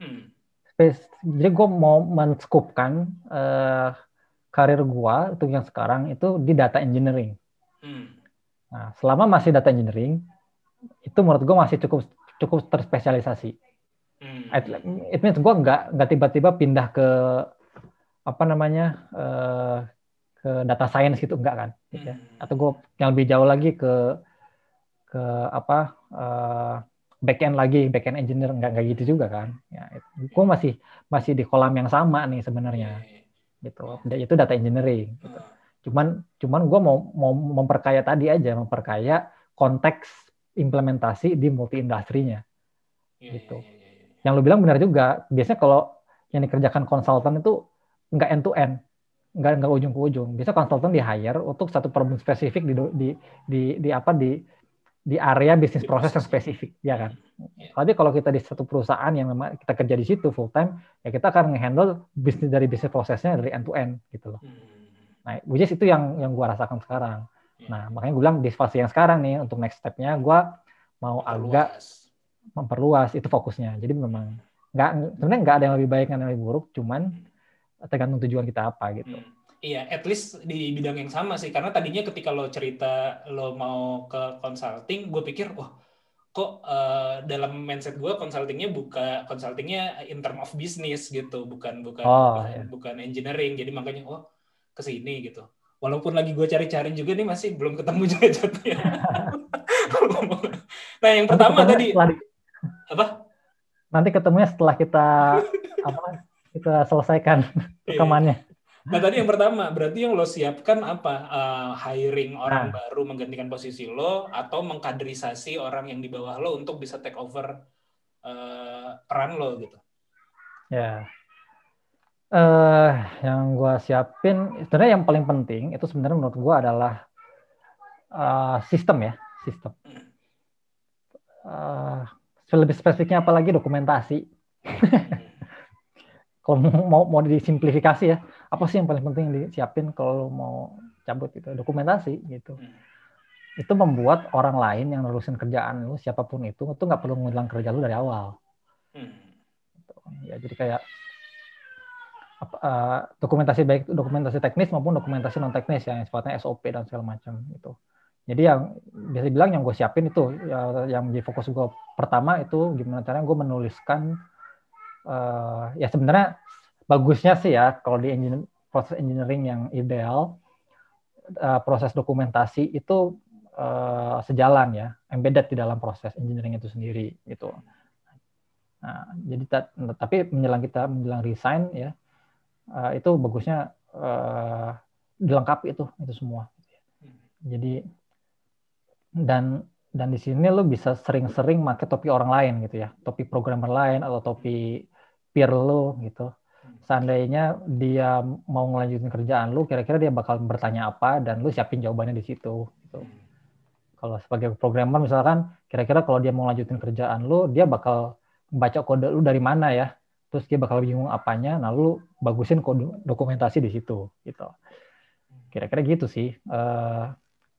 A: Hmm.
B: Spes- jadi gue mau menskupkan eh, karir gue untuk yang sekarang itu di data engineering.
A: Hmm.
B: Nah, selama masih data engineering, itu menurut gue masih cukup cukup terspesialisasi.
A: Hmm.
B: It, means gue nggak nggak tiba-tiba pindah ke apa namanya eh, ke data science gitu enggak kan? Gitu ya.
A: Hmm.
B: Atau gue yang lebih jauh lagi ke ke apa eh, back end lagi back end engineer nggak nggak gitu juga kan? Ya, gue masih masih di kolam yang sama nih sebenarnya
A: Iya, iya.
B: gitu. Itu data engineering. Gitu. Cuman cuman gue mau mau memperkaya tadi aja memperkaya konteks implementasi di multi industrinya.
A: Iya,
B: Gitu.
A: iya, iya, iya.
B: Yang lu bilang benar juga. Biasanya kalau yang dikerjakan konsultan itu nggak end to end, nggak nggak ujung ke ujung. Biasa konsultan di hire untuk satu problem spesifik di di di, di apa di di area bisnis proses yang spesifik, ya kan. Tapi kalau kita di satu perusahaan yang memang kita kerja di situ full time, ya kita akan ngehandle bisnis dari bisnis prosesnya dari end to end gitu loh.
A: Hmm.
B: Nah, which is itu yang yang gua rasakan sekarang.
A: Iya.
B: Nah, makanya gue bilang di fase yang sekarang nih untuk next step-nya gua mau agak
A: Luas.
B: memperluas itu fokusnya. Jadi memang nggak sebenarnya nggak ada yang lebih baik dan yang lebih buruk, cuman tergantung tujuan kita apa gitu.
A: Hmm. Iya, at least di bidang yang sama sih. Karena tadinya ketika lo cerita lo mau ke consulting, gue pikir, wah, kok eh, dalam mindset gue consultingnya buka consultingnya in term of business gitu, bukan bukan
B: Oh,
A: bukan,
B: iya.
A: bukan engineering. Jadi makanya, oh, ke sini gitu. Walaupun lagi gue cari-cari juga nih masih belum ketemu juga jatuhnya. nah, yang pertama tadi
B: di-
A: apa?
B: nanti ketemunya setelah kita apa kita selesaikan
A: Iya. Nah tadi yang pertama, berarti yang lo siapkan apa? Eh, hiring orang
B: Nah.
A: baru menggantikan posisi lo atau mengkaderisasi orang yang di bawah lo untuk bisa take over eh, peran lo gitu.
B: Ya. Eh, yang gua siapin sebenarnya yang paling penting itu sebenarnya menurut gua adalah eh, sistem ya, sistem. Eh, lebih spesifiknya apalagi dokumentasi. kalau mau mau disimplifikasi ya, apa sih yang paling penting disiapin kalau mau cabut gitu? Dokumentasi gitu.
A: Hmm.
B: itu membuat orang lain yang nerusin kerjaan lu siapa pun itu itu nggak perlu ngulang kerja lu dari awal
A: Hmm.
B: ya jadi kayak apa, eh, dokumentasi baik dokumentasi teknis maupun dokumentasi non teknis yang sifatnya SOP dan segala macam gitu jadi yang biasa bilang yang gue siapin itu ya, yang menjadi fokus gue pertama itu gimana caranya gue menuliskan eh, ya sebenarnya bagusnya sih ya kalau di engine, proses engineering yang ideal eh, proses dokumentasi itu eh, sejalan ya embedded di dalam proses engineering itu sendiri gitu Nah, jadi ta- tapi menjelang kita menjelang resign ya eh, itu bagusnya eh, dilengkapi itu itu semua. Jadi dan dan di sini lo bisa sering-sering pakai topi orang lain gitu ya, topi programmer lain atau topi peer lo gitu. Seandainya dia mau ngelanjutin kerjaan lu, kira-kira dia bakal bertanya apa dan lu siapin jawabannya di situ. Gitu. Kalau sebagai programmer misalkan, kira-kira kalau dia mau lanjutin kerjaan lu, dia bakal baca kode lu dari mana ya? Terus dia bakal bingung apanya nah lu bagusin kode dokumentasi di situ gitu. Kira-kira gitu sih. Eh,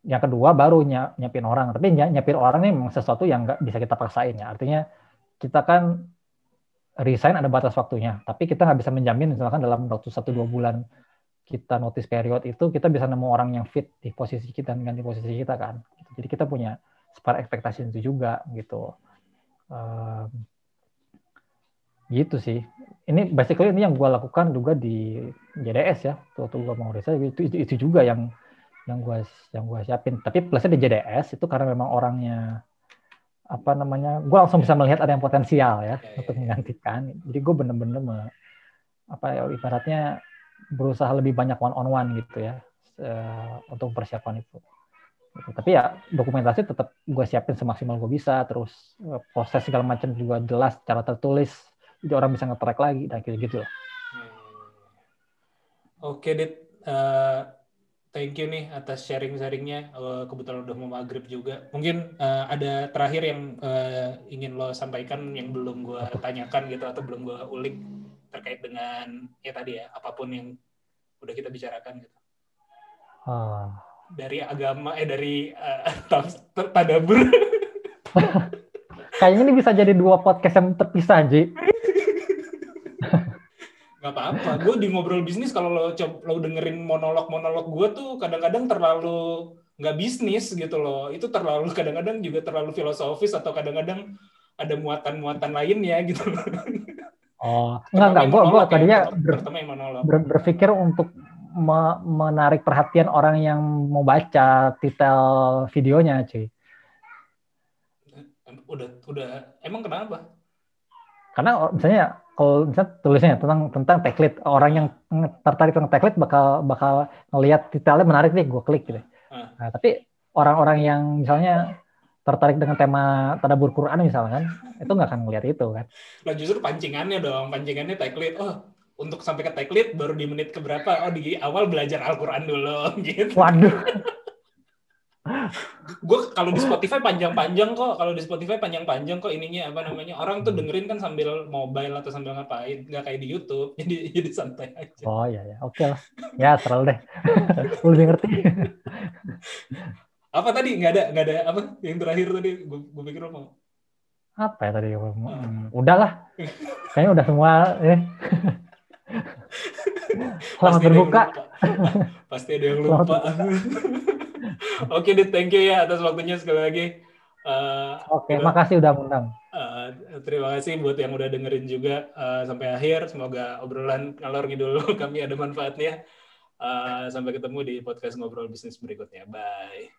B: yang kedua baru ny- nyiapin orang. Tapi ny- nyiapin orang ini memang sesuatu yang nggak bisa kita paksain ya. Artinya kita kan resign ada batas waktunya tapi kita nggak bisa menjamin misalkan dalam waktu satu dua bulan kita notice period itu kita bisa nemu orang yang fit di posisi kita dan ganti posisi kita kan jadi kita punya spare ekspektasi itu juga gitu Em, gitu sih. Ini basically ini yang gue lakukan juga di JDS ya. Waktu gue mau resign itu, itu itu juga yang yang gue yang gua siapin. Tapi plusnya di JDS itu karena memang orangnya apa namanya, gue langsung bisa melihat ada yang potensial ya
A: Ya, ya,
B: untuk menggantikan. Jadi gue bener-bener me- apa ya ibaratnya berusaha lebih banyak one on one gitu ya untuk persiapan itu. Gitu. Tapi ya dokumentasi tetap gue siapin semaksimal gue bisa, terus eh, proses segala macam juga jelas secara tertulis, jadi orang bisa nge-track lagi dan gitu-gitu lah.
A: Oke, Dit. Eh, thank you nih atas sharing-sharingnya. Eh, kebetulan udah mau maghrib juga. Mungkin eh, ada terakhir yang eh, ingin lo sampaikan yang belum gue tanyakan gitu atau belum gue ulik terkait dengan ya tadi ya apa pun yang udah kita bicarakan gitu.
B: Ah,
A: Dari agama eh dari tas- tadabur.
B: kayaknya ini bisa jadi dua podcast yang terpisah, Ji.
A: Gak apa-apa. Gue di ngobrol bisnis kalau lo coba lo dengerin monolog-monolog gue tuh kadang-kadang terlalu nggak bisnis gitu loh. Itu terlalu kadang-kadang juga terlalu filosofis atau kadang-kadang ada muatan-muatan lainnya gitu. loh.
B: Oh, enggak enggak,
A: monolog ya,
B: tadinya ber- ber- berpikir untuk me- menarik perhatian orang yang mau baca titel videonya, cuy.
A: Udah udah emang kenapa?
B: Karena or- misalnya kalau misalnya tulisnya tentang tentang taglit, orang yang tertarik tentang taglit bakal bakal ngelihat titelnya menarik nih, gue klik gitu.
A: Ah.
B: Nah, tapi orang-orang yang misalnya tertarik dengan tema tadabur Quran misalkan, itu nggak akan ngelihat itu kan.
A: Lah justru pancingannya dong, pancingannya taglit. Oh, untuk sampai ke taglit baru di menit keberapa? Oh, di awal belajar Al-Qur'an dulu gitu.
B: Waduh,
A: gue kalau di Spotify panjang-panjang kok kalau di Spotify panjang-panjang kok ininya apa namanya orang tuh dengerin kan sambil mobile atau sambil ngapain nggak kayak di YouTube jadi jadi santai aja
B: oh iya ya, oke lah. Ya terlalu deh. Lu lebih ngerti.
A: apa tadi nggak ada nggak ada apa yang terakhir tadi gue gue pikir lo mau
B: Apa ya tadi? Hmm, udahlah. Kayaknya udah semua. Eh. Selamat
A: Pasti ada lupa. pasti ada yang lupa oke deh thank you ya atas waktunya sekali lagi Eh,
B: Oke,
A: udah-
B: makasih udah ngundang.
A: Eh, terima kasih buat yang udah dengerin juga eh, sampai akhir. Semoga obrolan ngalor ngidul kami ada manfaatnya. Eh, sampai ketemu di podcast ngobrol bisnis berikutnya. Bye.